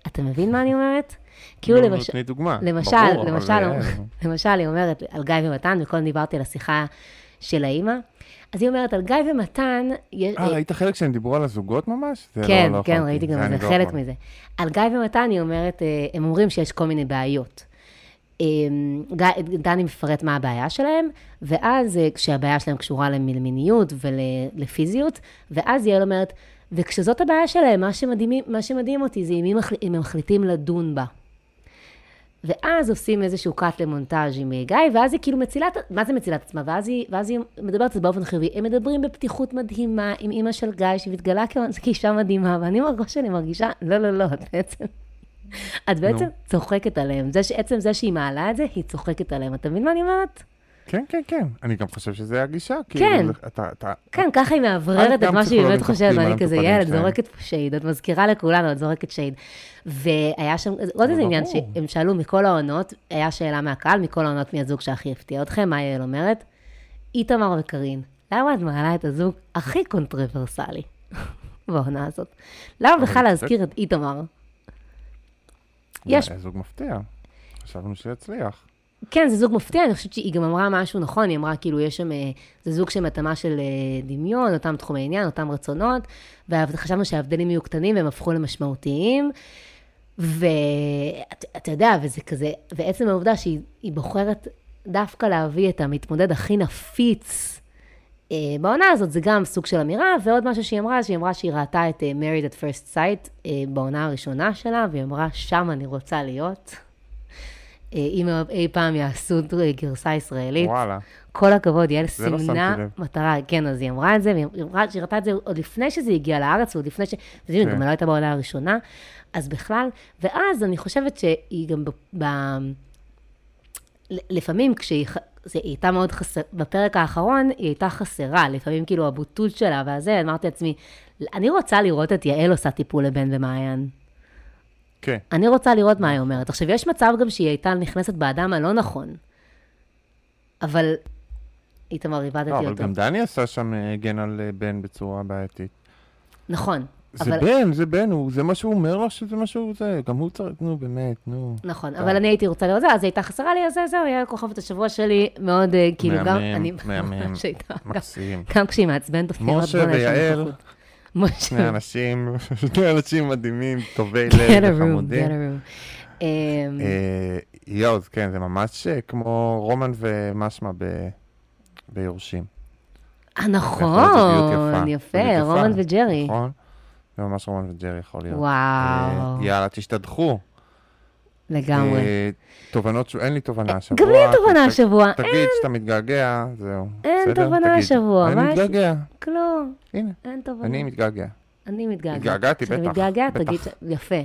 אתה מבין מה אני אומרת? כאילו נו, למשל... תני דוגמה. למשל, ברור, אבל, למשל, אה, למשל, היא אומרת, על גיא ומתן, וקודם דיברתי על השיחה של האימא, אז היא אומרת, על גיא ומתן, יש- אה, ראית חלק שהם דיברו על הזוגות ממש? לא- כן, לא כן. ראיתי גם אני את זה, לא חלק. מזה. על גיא ומתן היא אומרת, אה, הם אומרים שיש כל מיני בעיות. אה, דני מפרט מה הבעיה שלהם, ואז אה, כשהבעיה שלהם קשורה למיניות ולפיזיות, ואז יעל אומרת, וכשזאת הבעיה שלהם, מה שמדהים, מה שמדהים אותי זה אם הם מחליטים לדון בה. ואז עושים איזשהו קאט למונטאז' עם אה, גיא, ואז היא כאילו מצילה, מה זה מצילה את עצמה? ואז היא, ואז היא מדברת על זה באופן חיובי. הם מדברים בפתיחות מדהימה עם אימא של גיא, שמתגלה כאישה מדהימה, ואני בראש שלי מרגישה, לא, לא, לא, את בעצם, את בעצם צוחקת עליהם. זה שעצם זה שהיא מעלה את זה, היא צוחקת עליהם. אתה מבין מה אני אומרת? כן, כן, כן. אני גם חושב שזה הגישה. כאילו, כן. אתה, אתה, כן, ככה היא מאווררת את מה שהיא באמת חושבת, ואני כזה, ילד, שלהם." זורקת פה שייד, את מזכירה לכולנו, את זורקת שייד. והיה שם עוד איזה עניין. שהם שאלו מכל העונות, היה שאלה מהקהל, מכל העונות מי הזוג שהכי הפתיע אתכם, מה יעל אומרת? איתמר וקארין, למה את מעלה את הזוג הכי קונטרוברסלי בעונה הזאת? למה בכלל להזכיר את איתמר? יש זוג מפתיע. חשבנו שיצליח. כן, זה זוג מפתיע, אני חושבת שהיא גם אמרה משהו נכון, היא אמרה כאילו יש שם, אה, זה זוג של התאמה של אה, דמיון, אותם תחומי עניין, אותם רצונות, וחשבנו שההבדלים יהיו קטנים והם הפכו למשמעותיים. ואתה יודע, וזה כזה, ועצם העובדה שהיא היא בוחרת דווקא להביא את המתמודד הכי נפיץ אה, בעונה הזאת, זה גם סוג של אמירה, ועוד משהו שהיא אמרה, שהיא אמרה שהיא ראתה את אה, Married at Sight אה, בעונה הראשונה שלה, והיא אמרה, שם אני רוצה להיות. אה, אם אי פעם יעשו גרסה ישראלית. וואלה. כל הכבוד, יעל לא סימנה לב. מטרה, כן, אז היא אמרה את זה, והיא אמרה שהיא ראתה את זה עוד לפני שזה הגיע לארץ, ועוד לפני ש... כן. גם לא הייתה בעונה הראשונה, אז בכלל, ואז אני חושבת שהיא גם ב... ב... לפעמים כשהיא... זה, היא הייתה מאוד חסרה, בפרק האחרון היא הייתה חסרה, לפעמים כאילו הבוטות שלה והזה, אמרתי לעצמי, אני רוצה לראות את יעל עושה טיפול לבן ומעיין. כן. אני רוצה לראות מה היא אומרת. עכשיו, יש מצב גם שהיא הייתה נכנסת באדם הלא נכון, אבל איתמר, איבדתי לא, אבל אותו. גם דני עשה שם אה, הגן על אה, בן בצורה בעייתית. נכון, זה אבל... בן, זה בן, הוא- זה מה שהוא אומר לו שזה מה שהוא זה, גם הוא צריך, נו באמת, נו. נכון. אבל אני הייתי רוצה לראות זה, אז היא הייתה חסרה לי, אז זה- זהו, היה כוכבת השבוע שלי, מאוד, אה, כאילו, גם, מהמם, אני, מהמם, גם- מקסים. גם כשהיא מעצבנת אותי, משה "בוא'נה, יש שם ויעל, נוכחות." משה, שני אנשים, שני אנשים מדהימים, טובי לב וחמודים. אמ, אה, יואו, כן, זה ממש אה, כמו רומן ומשמע ביורשים. אה, נכון, יפה, רומן וג'רי. נכון? זה ממש רומן וג'רי יכול להיות. וואו, אה, יאללה, תשתדכו. לגמרי. אה, תובנות, אין לי תובנה השבוע. גם לי אין תובנה השבוע, תגיד שאתה מתגעגע, זהו. אין? תובנה. השבוע, אני? מתגעגע, כלום, הנה, אין תובנה. אני מתגעגע. אני מתגעגעת. התגעגעתי, כשאתה בטח, מתגעגע, בטח. תגיד, יפה.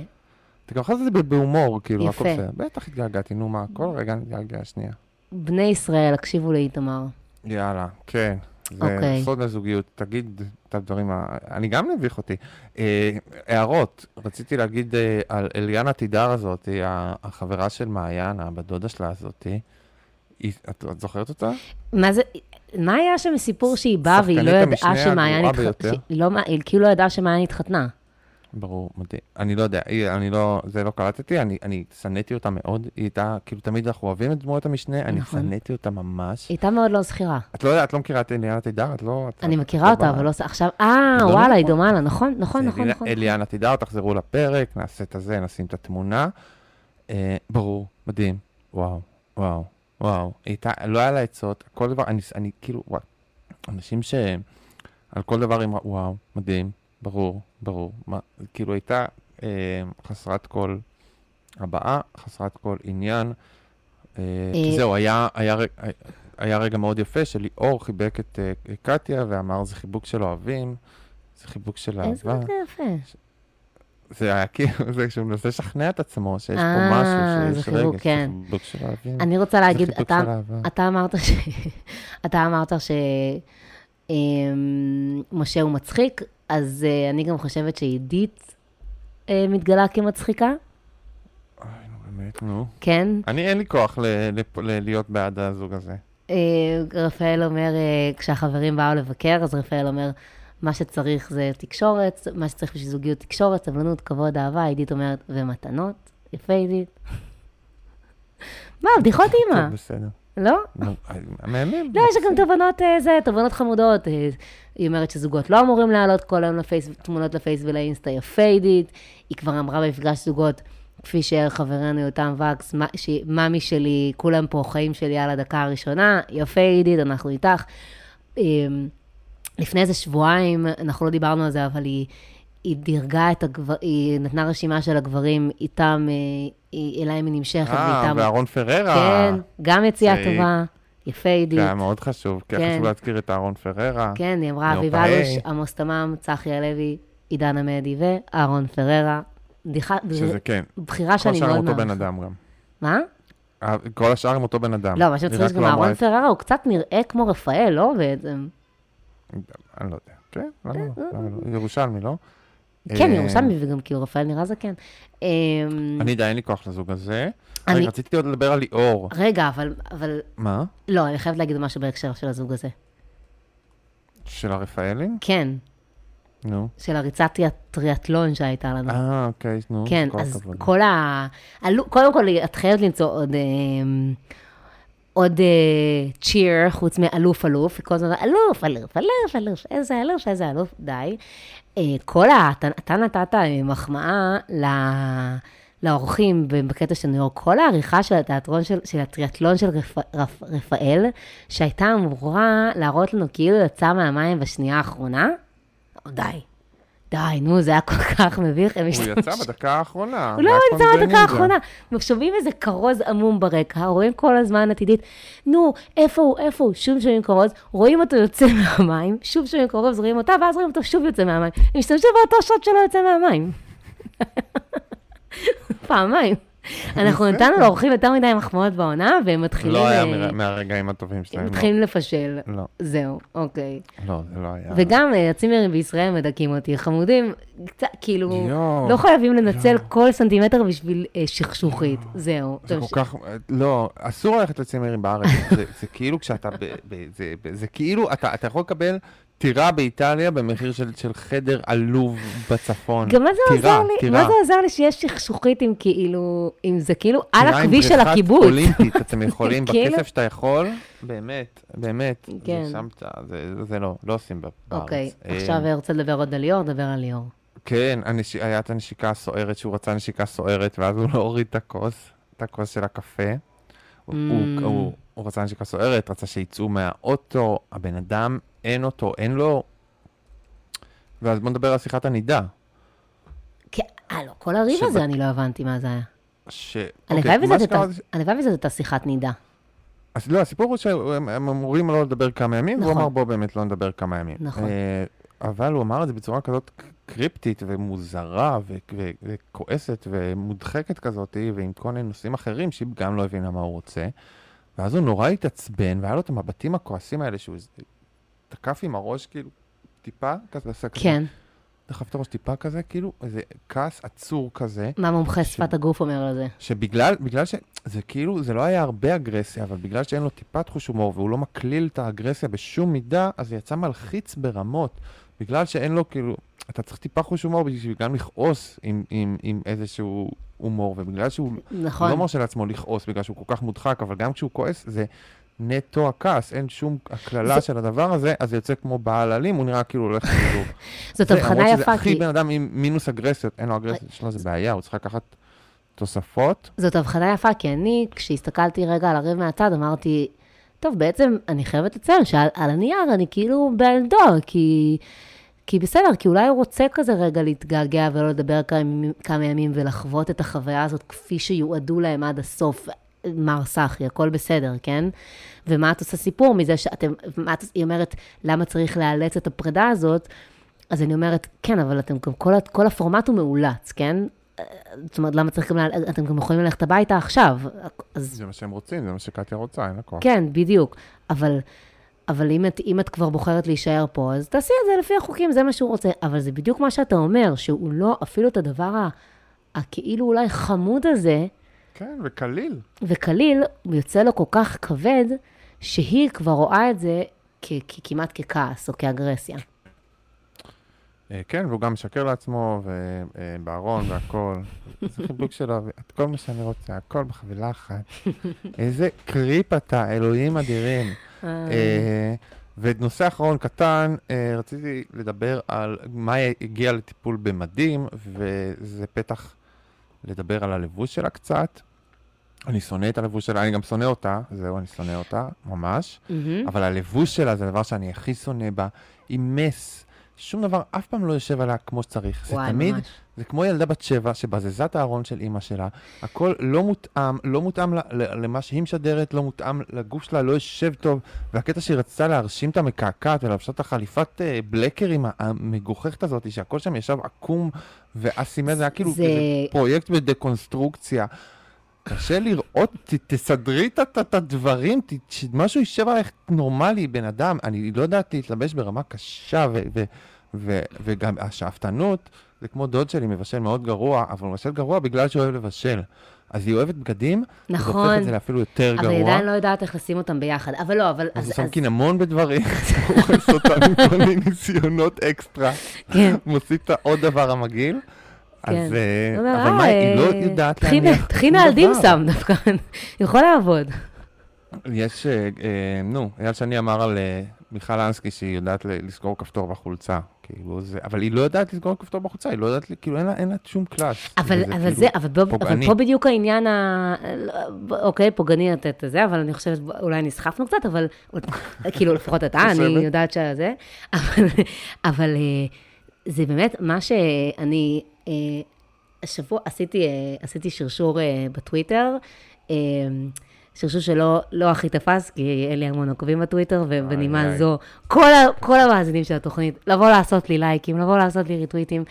אתה גם יכול לעשות את זה בהומור, כאילו. הכל בסדר. בטח התגעגעתי, נו מה, כל רגע אני מתגעגע, שנייה. בני ישראל, הקשיבו לאיתמר. יאללה, כן. זה אוקיי. סוד הזוגיות, תגיד את הדברים, ה- אני גם מביך אותי. אה, הערות, רציתי להגיד אה, על אליאנה תידר הזאת, החברה של מעיין, הבת דודה שלה הזאת. היא- את את זוכרת אותה? מה זה, מה היה שם סיפור שהיא באה והיא לא ידעה שמעיין התחתנה? לא היא כאילו לא ידעה שמעיין התחתנה. ברור, מדהים. אני לא יודע, היא- אני לא, זה לא קלטתי, אני, אני שנאתי אותה מאוד, היא הייתה, כאילו תמיד אנחנו אוהבים את דמויות המשנה, אני נכון. שנאתי אותה ממש. היא הייתה מאוד לא זכירה. את לא יודעת, את לא מכירה את אליאנה תידר? את לא... את- אני את מכירה לא אותה, אבל לא... עכשיו, אה, לא וואלה, היא. דומה לה, נכון, נכון, נכון, נכון. אליאנה תידר, תחזרו לפרק, נעשה את הזה, נשים את התמונה. אה, ברור, מדהים, וואו, וואו, וואו. הייתה, לא היה לה עצות, כל דבר, אני, אני כאילו, וואו, אנשים ש... על כל דבר אמרה, וואו, מדהים, ברור, ברור. מה, כאילו הייתה אה, חסרת כל הבעה, חסרת כל עניין. אה, אה, זהו, היה, היה, ר- היה רגע מאוד יפה שליאור חיבק את אה, קטיה ואמר, זה חיבוק של אוהבים, זה חיבוק של איזה אהבה. רגע יפה. זה היה כאילו, זה כשהוא מנסה לשכנע את עצמו שיש אה, פה משהו, זה שיש רגע, כן. זה חיבוק של אוהבים. אני רוצה להגיד, אתה- אהבה. אתה אמרת ש... אתה אמרת ש... אמ, משה הוא מצחיק, אז אה, אני גם חושבת שעידית אה, מתגלה כמצחיקה, אוי, נו, באמת, נו. כן? אני, אין לי כוח ל- ל- ל- להיות בעד הזוג הזה. אה, רפאל אומר, אה, כשהחברים באו לבקר, אז רפאל אומר, מה שצריך זה תקשורת, מה שצריך בשביל זוגיות תקשורת, סבלנות, כבוד, אהבה, עידית אומרת, ומתנות. יפה, עידית. מה, בדיחות אימא. טוב, בסדר. לא? מהמם. לא, יש גם תובנות, אה, זה, תובנות חמודות. אה, היא אומרת שזוגות לא אמורים להעלות כל היום לפייס, תמונות לפייס ולאינסטה, יא פיידית. היא כבר אמרה במפגש זוגות, כפי שחברנו יותם וקס, מאמי שלי, כולם פה חיים שלי על הדקה הראשונה, יא פיידית, אנחנו איתך. אמ, לפני איזה שבועיים, אנחנו לא דיברנו על זה, אבל היא, היא דירגה את הגבר... היא נתנה רשימה של הגברים איתם, אה, היא, אליהם היא נמשכת, אה. ואהרון פררה. כן, גם יציאה טובה, יפה עידית. זה היה מאוד חשוב, כי היה כן. חשוב להזכיר את אהרון פררה. כן, היא אמרה, אביב. אלוש, עמוס תמם, צחי הלוי, עידן עמדי ואהרון פררה. בדיחה, שזה כן. בחירה כל שאני השאר מאוד אותו בן מעריכה. אדם גם. מה? אה, כל השאר עם אותו בן אדם. לא, מה שצריך שגם לא אהרון פררה הוא קצת נראה כמו רפאל, לא בעצם? אני לא יודע. כן, למה לא? למה לא? ירושלמי, לא? כן, אה, ירושלמי, וגם כאילו רפאל נראה זקן. אמ, אני די, אין לי כוח לזוג הזה. אני- רגע, רציתי עוד לדבר על ליאור. רגע, אבל, מה? לא, אני חייבת להגיד משהו בהקשר של הזוג הזה. של הרפאלי? כן, נו. של הריצת טריאטלון שהייתה לנו. אה, אוקיי, נו. כן, אז. כל ה... קודם כל, את חייבת למצוא עוד... עוד צ'יר, חוץ מאלוף אלוף, כל הזמן, אלוף, אלוף, אלוף, אלוף, איזה אלוף, איזה אלוף, די. אה, כל ה... אתה, נתת אה, מחמאה ל... לאורחים בקטע של ניו יורק, כל העריכה של התיאטרון, של, של הטריאטלון של רפ, רפ, רפאל, שהייתה אמורה להראות לנו כאילו יצא מהמים בשנייה האחרונה, די. די, נו, זה היה כל כך מביך. הם הוא השתמשו- יצא בדקה האחרונה. הוא לא יצא בדקה? האחרונה. שומעים איזה כרוז עמום ברקע, רואים כל הזמן עתידית, נו, איפה הוא, איפה הוא? שוב שומעים כרוז, רואים אותו יוצא מהמים, שוב שומעים כרוז, רואים אותה, ואז רואים אותו שוב יוצא מהמים. הם השתמשו באותו שוט שלו יוצא מהמים. פעמיים. אנחנו. נתנו לאורחים יותר מדי מחמאות בעונה, והם מתחילים... לא היה אה, מהרגעים הטובים שלהם. הם לא. מתחילים לפשל. לא, זהו, אוקיי. לא, זה לא היה. וגם אה, הצימרים בישראל מדכאים אותי, חמודים, קצת, כאילו, לא חייבים לנצל כל סנטימטר בשביל אה, שכשוכית, זהו. זה כל כך, לא, אסור ללכת לצימרים בארץ. זה, כאילו כשאתה, זה, כאילו, אתה יכול לקבל טירה באיטליה במחיר של, של חדר עלוב בצפון. גם מה זה טירה, עוזר לי, טירה. מה זה עוזר לי שיש שכשוכית עם כאילו, אם זה כאילו על טירה עם הכביש של הקיבוץ. אולימפית, אתם יכולים, כאילו- בכסף שאתה יכול, באמת, באמת, כן. זה שמת, זה, זה לא, לא עושים בארץ. אוקיי, אה, עכשיו רוצה לדבר עוד על ליאור, דבר על ליאור. כן, הנש... היה את הנשיקה הסוערת, שהוא רצה נשיקה סוערת, ואז הוא לא הוריד את הכוס, את הכוס של הקפה. הוא, Mm. הוא, הוא, רצה נשיקה סוערת, רצה שיצאו מהאוטו, הבן אדם, אין אותו, אין לו... ואז בוא נדבר על שיחת הנידה. כן, אה, לא, כל הריב הזה, אני לא הבנתי מה זה היה. ש... הלוואי אוקיי, וזה הייתה- וזאת הייתה שיחת נידה. אז לא, הסיפור הוא שהם הם אמורים לא לדבר כמה ימים, והוא נכון. אמר בוא באמת לא נדבר כמה ימים. נכון. אה, אבל הוא אמר את זה בצורה כזאת קריפטית ומוזרה וכועסת ומודחקת כזאת, ועם כל מיני נושאים אחרים שהיא גם לא הבינה מה הוא רוצה. ואז הוא נורא התעצבן, והיה לו את המבטים הכועסים האלה שהוא תקף עם הראש כאילו טיפה, כזה עשה כזה, כן, דחף את הראש טיפה כזה, כאילו איזה כעס עצור כזה. מה מומחה ש- שפת הגוף אומר על זה? שבגלל, בגלל שזה כאילו, זה לא היה הרבה אגרסיה, אבל בגלל שאין לו טיפת חוש הומור והוא לא מקליל את האגרסיה בשום מידה, אז זה יצא מלחיץ ברמות. בגלל שאין לו כאילו, אתה צריך טיפה חוש הומור בשביל גם לכעוס עם, עם, עם איזשהו הומור, ובגלל שהוא נכון. לא מרשה לעצמו לכעוס בגלל שהוא כל כך מודחק, אבל גם כשהוא כועס זה נטו הכעס, אין שום הקללה זה- של הדבר הזה, אז זה יוצא כמו בעל אלים, הוא נראה כאילו הולך כאילו... זאת הבחנה יפה, הכי כי... בן אדם עם מינוס אגרסיות, אין לו אגרסיות, יש לו איזה בעיה, הוא צריך לקחת תוספות. זאת הבחנה יפה, כי אני, כשהסתכלתי רגע על הריב מהצד, אמרתי, טוב, בעצם אני חייבת לציין שעל על הנייר אני כאילו בילדו, כי, כי בסדר, כי אולי הוא רוצה כזה רגע להתגעגע ולא לדבר כמה, ימים- ולחוות את החוויה הזאת כפי שיועדו להם עד הסוף. מר סחי, הכל בסדר, כן? ומה את עושה סיפור מזה שאתם, מה את, היא אומרת, למה צריך לאלץ את הפרידה הזאת? אז אני אומרת, כן, אבל אתם גם, כל, כל הפורמט הוא מאולץ, כן? זאת אומרת, למה צריך גם, אתם גם יכולים ללכת הביתה עכשיו. אז זה מה שהם רוצים, זה מה שקטיה רוצה, אין לה כוח. כן, בדיוק. אבל, אבל אם, את, אם את כבר בוחרת להישאר פה, אז תעשי את זה לפי החוקים, זה מה שהוא רוצה. אבל זה בדיוק מה שאתה אומר, שהוא לא, אפילו את הדבר הכאילו אולי חמוד הזה, כן, וקליל. וקליל, הוא יוצא לו כל כך כבד, שהיא כבר רואה את זה כ- כ- כמעט ככעס או כאגרסיה. אה, כן, והוא גם משקר לעצמו, ובארון והכל. זה חיבוק שלו, את כל מה שאני רוצה, הכל בחבילה אחת. איזה קריפ אתה, אלוהים אדירים. אה, ונושא אחרון קטן, אה, רציתי לדבר על מה הגיע לטיפול במדים, וזה פתח לדבר על הלבוש שלה קצת. אני שונא את הלבוש שלה, אני גם שונא אותה, זהו, אני שונא אותה, ממש. מהמם. אבל הלבוש שלה זה הדבר שאני הכי שונא בה. היא מס. שום דבר אף פעם לא יושב עליה כמו שצריך. זה וואי, תמיד, ממש. זה כמו ילדה בת שבע שבזזה את הארון של אימא שלה. הכל לא מותאם, לא מותאם למה שהיא משדרת, לא מותאם לגוף שלה, לא יושב טוב. והקטע שהיא רצתה להרשים את המקעקעת ולבשה את החליפת אה, בלקרים המגוחכת הזאת, שהכל שם ישב עקום ואסימטרי, זה היה כאילו זה- פרויקט בדקונסטרוקציה. קשה לראות, ת, תסדרי את- הדברים, ת, שמשהו יישב עלייך נורמלי, בן אדם. אני לא יודעת להתלבש ברמה קשה, ו, ו, ו, וגם השאפתנות, זה כמו דוד שלי, מבשל מאוד גרוע, אבל הוא מבשל גרוע בגלל שהוא אוהב לבשל. אז היא אוהבת בגדים, וזה הופך נכון. את זה לאפילו יותר אבל היא גרוע. עדיין לא יודעת איך לשים אותם ביחד. אבל לא, אבל... אז הוא אז- שם אז- קינמון בדברים, הוא עושה אותם כל מיני ניסיונות אקסטרה, כן. מוסיף את העוד דבר המגעיל. אז, כן. אה, הוא אומר, אבל מה, "אה, היא לא יודעת להניח טחינה שום על. סם דווקא, יכול לעבוד. יש, אה, אה, נו, אייל שני אמר על אה, מיכל אנסקי שהיא יודעת לסגור כפתור בחולצה, כאילו זה, אבל היא לא יודעת לסגור כפתור בחולצה, היא לא יודעת, כאילו אין לה, אין לה שום קלאס. אבל, אבל כאילו זה, אבל, אבל. פה בדיוק העניין ה... אוקיי, פוגעני לתת את זה, אבל אני חושבת, אולי נסחפנו קצת, אבל כאילו, לפחות אתה, אני. יודעת שזה, אבל, אבל אה, זה באמת מה שאני, אה, השבוע עשיתי, אה, עשיתי שרשור בטוויטר, שרשור שלא לא הכי תפס, כי אין לי המון עוקבים בטוויטר, ובנימה איי. זו, כל, ה, כל המאזינים של התוכנית, לבוא לעשות לי לייקים, לבוא לעשות לי ריטוויטים.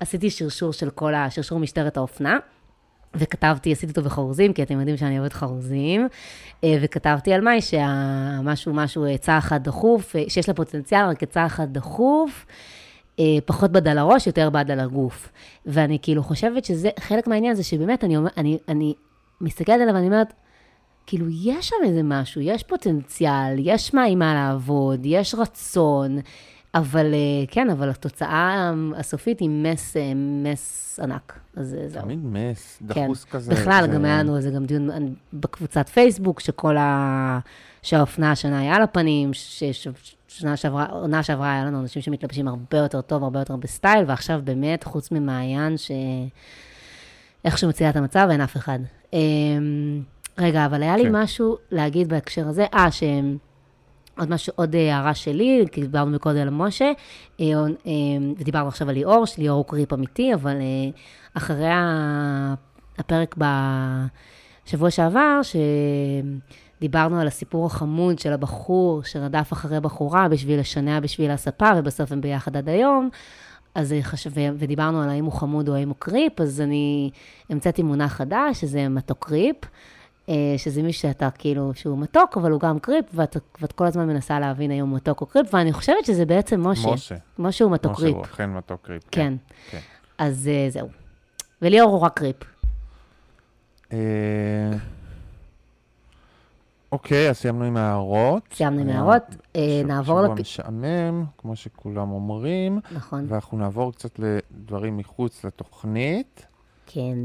עשיתי שרשור של כל ה... שרשור משטרת האופנה, וכתבתי, עשיתי אותו בחרוזים, כי אתם יודעים שאני אוהבת חרוזים, אה, וכתבתי על מאי שהמשהו, משהו, עצה אחת דחוף, אה, שיש לה פוטנציאל, רק עצה אחת דחוף, אה, פחות בד על הראש, יותר בד על הגוף. ואני כאילו חושבת שזה, חלק מהעניין זה שבאמת, אני, אני, אני מסתכלת עליו ואני אומרת, כאילו, יש שם איזה משהו, יש פוטנציאל, יש מה עם מה לעבוד, יש רצון, אבל אה, כן, אבל התוצאה הסופית היא מס, אה, מס ענק. אז אה, זהו. תמיד מס, כן. דחוס כזה. בכלל, זה- גם היה לנו איזה גם דיון בקבוצת פייסבוק, שכל ה... שהאופנה השנה היה על הפנים, ששנה שעברה, עונה שעברה היה לנו אנשים שמתלבשים הרבה יותר טוב, הרבה יותר בסטייל, ועכשיו באמת, חוץ ממעיין, ש... איכשהו מציעה את המצב, אין אף אחד. רגע, אבל היה לי כן. משהו להגיד בהקשר הזה. אה, ש... עוד משהו, עוד אה, הערה שלי, כי דיברנו מקודם על משה, אה, אה, ודיברנו עכשיו על ליאור, שליאור הוא creep אמיתי, אבל אחרי הפרק בשבוע שעבר, שדיברנו על הסיפור החמוד של הבחור שרדף אחרי בחורה בשביל לשנע בשביל הספה, ובסוף הם ביחד עד היום, אז חשב, ודיברנו על האם הוא חמוד או האם הוא creep, אז אני המצאתי מונח חדש, שזה מתוק creep. אה, שזה מישהו שאתה כאילו, שהוא מתוק, אבל הוא גם creep, ואת, ואת כל הזמן מנסה להבין האם הוא מתוק או creep, ואני חושבת שזה בעצם משה. משה. משה הוא מתוק משה creep. הוא אכן מתוק creep. כן. כן. אז אה, זהו. וליאור הוא רק קריפ. אה, אוקיי, אז סיימנו עם ההערות. סיימנו עם הערות. נעבור שבוע. משעמם, כמו שכולם אומרים, נכון, ואנחנו נעבור קצת לדברים מחוץ לתוכנית. כן.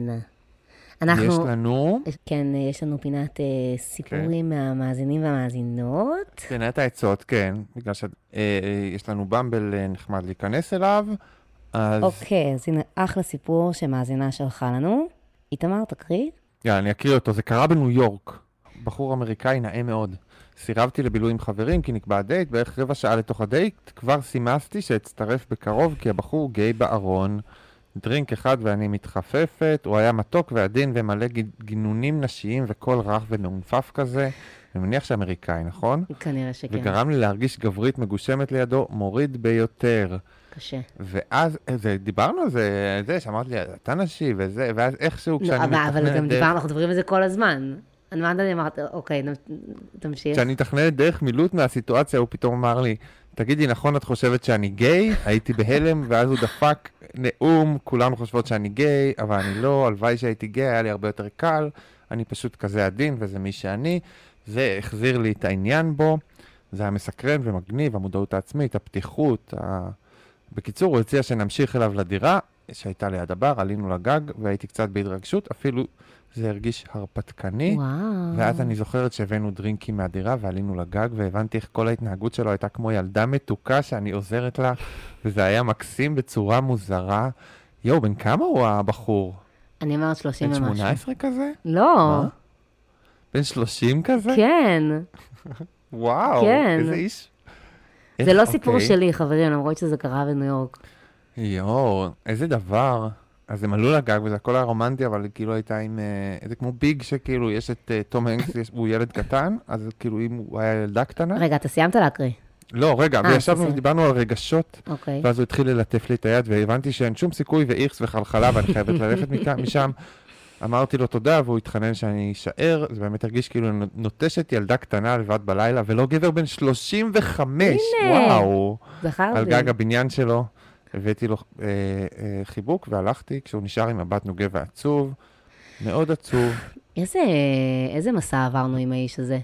יש אנחנו, לנו, כן, אה, יש לנו פינת אה, סיפורים מהמאזינים והמאזינות. פינת העצות, כן, בגלל שיש לנו במבל אה, נחמד להיכנס אליו, אז אוקיי, אז הנה, אחלה סיפור שמאזינה שלחה לנו. איתמר, תקריא. יאללה, אני אקריא אותו. זה קרה בניו יורק. בחור אמריקאי נאה מאוד. סירבתי לבילוי עם חברים כי נקבע דייט, בערך רבע שעה לתוך הדייט כבר סימסתי שאצטרף בקרוב כי הבחור גיי בארון. דרינק אחד ואני מתחפפת, הוא היה מתוק ועדין ומלא גינונים נשיים וקול רך ומאונפף כזה. אני מניח שאמריקאי, נכון? כנראה שכן. וגרם לי להרגיש גברית מגושמת לידו, מוריד ביותר. קשה. ואז, זה, דיברנו על זה, זה, שאמרת לי, אתה נשי וזה, ואז איכשהו לא, כשאני אבל אבל מתכננת גם דרך- דיברנו, אנחנו מדברים על זה כל הזמן. אני אמרת, אוקיי, תמשיך. כשאני מתכננת דרך מילוט מהסיטואציה, הוא פתאום אמר לי, תגידי, נכון את חושבת שאני גיי? הייתי בהלם, ואז הוא דפק נאום, כולנו חושבות שאני גיי, אבל אני לא, הלוואי שהייתי גיי, היה לי הרבה יותר קל, אני פשוט כזה עדין, וזה מי שאני. זה החזיר לי את העניין בו, זה היה מסקרן ומגניב, המודעות העצמית, הפתיחות, ה... בקיצור, הוא הציע שנמשיך אליו לדירה, שהייתה ליד הבר, עלינו לגג, והייתי קצת בהתרגשות, אפילו זה הרגיש הרפתקני. וואו. ואז אני זוכרת שהבאנו דרינקים מהדירה ועלינו לגג, והבנתי איך כל ההתנהגות שלו הייתה כמו ילדה מתוקה שאני עוזרת לה, וזה היה מקסים בצורה מוזרה. יואו, בן כמה הוא הבחור? אני אומרת 30 בן ומשהו. 18 כזה? לא, מה? בן 30 כזה? כן. וואו, כן. איזה איש. זה איך- לא סיפור אוקיי. שלי, חברים, למרות שזה קרה בניו יורק. יואו, איזה דבר. אז הם עלו לגג וזה הכל היה רומנטי, אבל היא כאילו הייתה עם... אה, זה כמו ביג שכאילו יש את אה, תום הנקס, הוא ילד קטן, אז כאילו אם הוא היה ילדה קטנה. רגע, אתה סיימת להקריא. לא, רגע, אה, וישבנו בסדר. ודיברנו על רגשות, אוקיי. ואז הוא התחיל ללטף לי את היד, והבנתי שאין שום סיכוי ואיכס וחלחלה, ואני חייבת ללכת מכאן- משם. אמרתי לו תודה, והוא התחנן שאני אשאר, זה באמת הרגיש כאילו נוטשת ילדה קטנה לבד בלילה, ולא גבר בן 35, הנה. וואו. זכרתי. על גג הבניין שלו, הבאתי לו אה, אה, חיבוק והלכתי, כשהוא נשאר עם מבט נוגה ועצוב, מאוד עצוב. איזה, איזה מסע עברנו עם האיש הזה.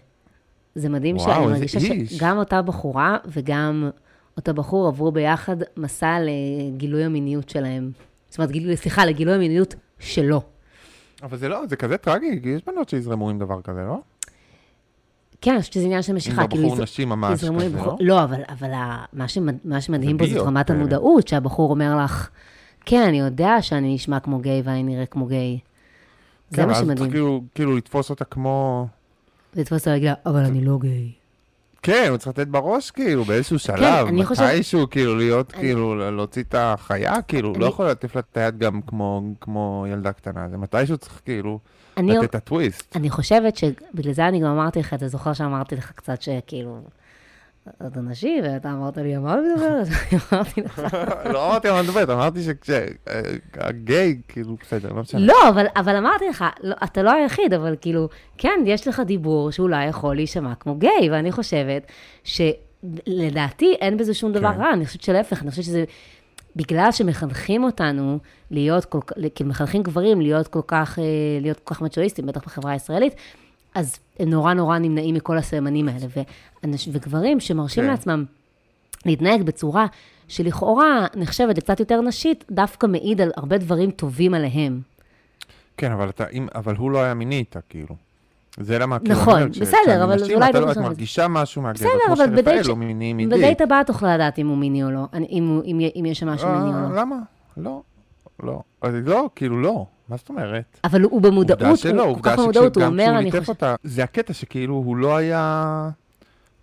זה מדהים וואו, שאני מרגישה איש. שגם אותה בחורה וגם אותו בחור עברו ביחד מסע לגילוי המיניות שלהם. זאת אומרת, גילוי, סליחה, לגילוי המיניות שלו. אבל זה לא, זה כזה טרגי, יש בנות שיזרמו עם דבר כזה, לא? כן, אני חושבת שזה עניין של משיכה. כאילו, הבחור נשים ממש כזה, לא? לא, אבל, אבל מה, שמד... מה שמדהים פה זה זאת רמת כאלה. המודעות, שהבחור אומר לך, כן, אני יודע שאני נשמע כמו גיי ואני נראה כמו גיי. זה כן, מה ואז שמדהים. צריך כאילו, כאילו לתפוס אותה כמו... לתפוס אותו ולהגיד לה, אבל אני לא גיי. כן, הוא צריך לתת בראש, כאילו, באיזשהו שלב, אני חושב- מתישהו, כאילו, להיות, אני- כאילו, להוציא את החיה, כאילו, לא אני- יכול לתת לה את היד גם כמו, כמו ילדה קטנה, זה מתישהו צריך, כאילו, אני, לתת את הטוויסט. אני חושבת שבגלל זה אני גם אמרתי לך, אתה זוכר שאמרתי לך קצת שכאילו, אתה נשי, ואתה אמרת לי, על מה את מדברת? אמרתי לך, לא אמרתי על מה מדברת, אמרתי שהגיי, כאילו, בסדר, לא משנה. לא, אבל, אבל אמרתי לך, לא, אתה לא היחיד, אבל כאילו, כן, יש לך דיבור שאולי יכול להישמע כמו גיי, ואני חושבת שלדעתי אין בזה שום דבר כן. רע, אני חושבת שלהפך, אני חושבת שזה בגלל שמחנכים אותנו להיות כל כך, כאילו מחנכים גברים להיות כל כך, אה, להיות כל כך מצ'ואיסטים, בטח בחברה הישראלית, אז הם נורא נורא נמנעים מכל הסממנים האלה, ואנש, וגברים שמרשים כן. לעצמם להתנהג בצורה שלכאורה נחשבת לקצת יותר נשית, דווקא מעיד על הרבה דברים טובים עליהם. כן, אבל אתה, אם, אבל הוא לא היה מיני איתה, כאילו. זה למה, כאילו, נכון, כש- בסדר, אבל אולי אתה לא את. מרגישה משהו מהגבר, בסדר, כמו אבל בדייט שרפאל לא מיני מידי. בדייט הבא תוכל לדעת אם הוא מיני או לא, אם, הוא- אם, אם יש שם משהו מיני או אה, לא. למה? לא, לא. אז לא, כאילו לא. מה זאת אומרת? אבל הוא במודעות, עובדה שלא, הוא כל עובדה כך במודעות, הוא שגם אומר, כשהוא אני ליטף. אותה, זה הקטע שכאילו הוא לא היה...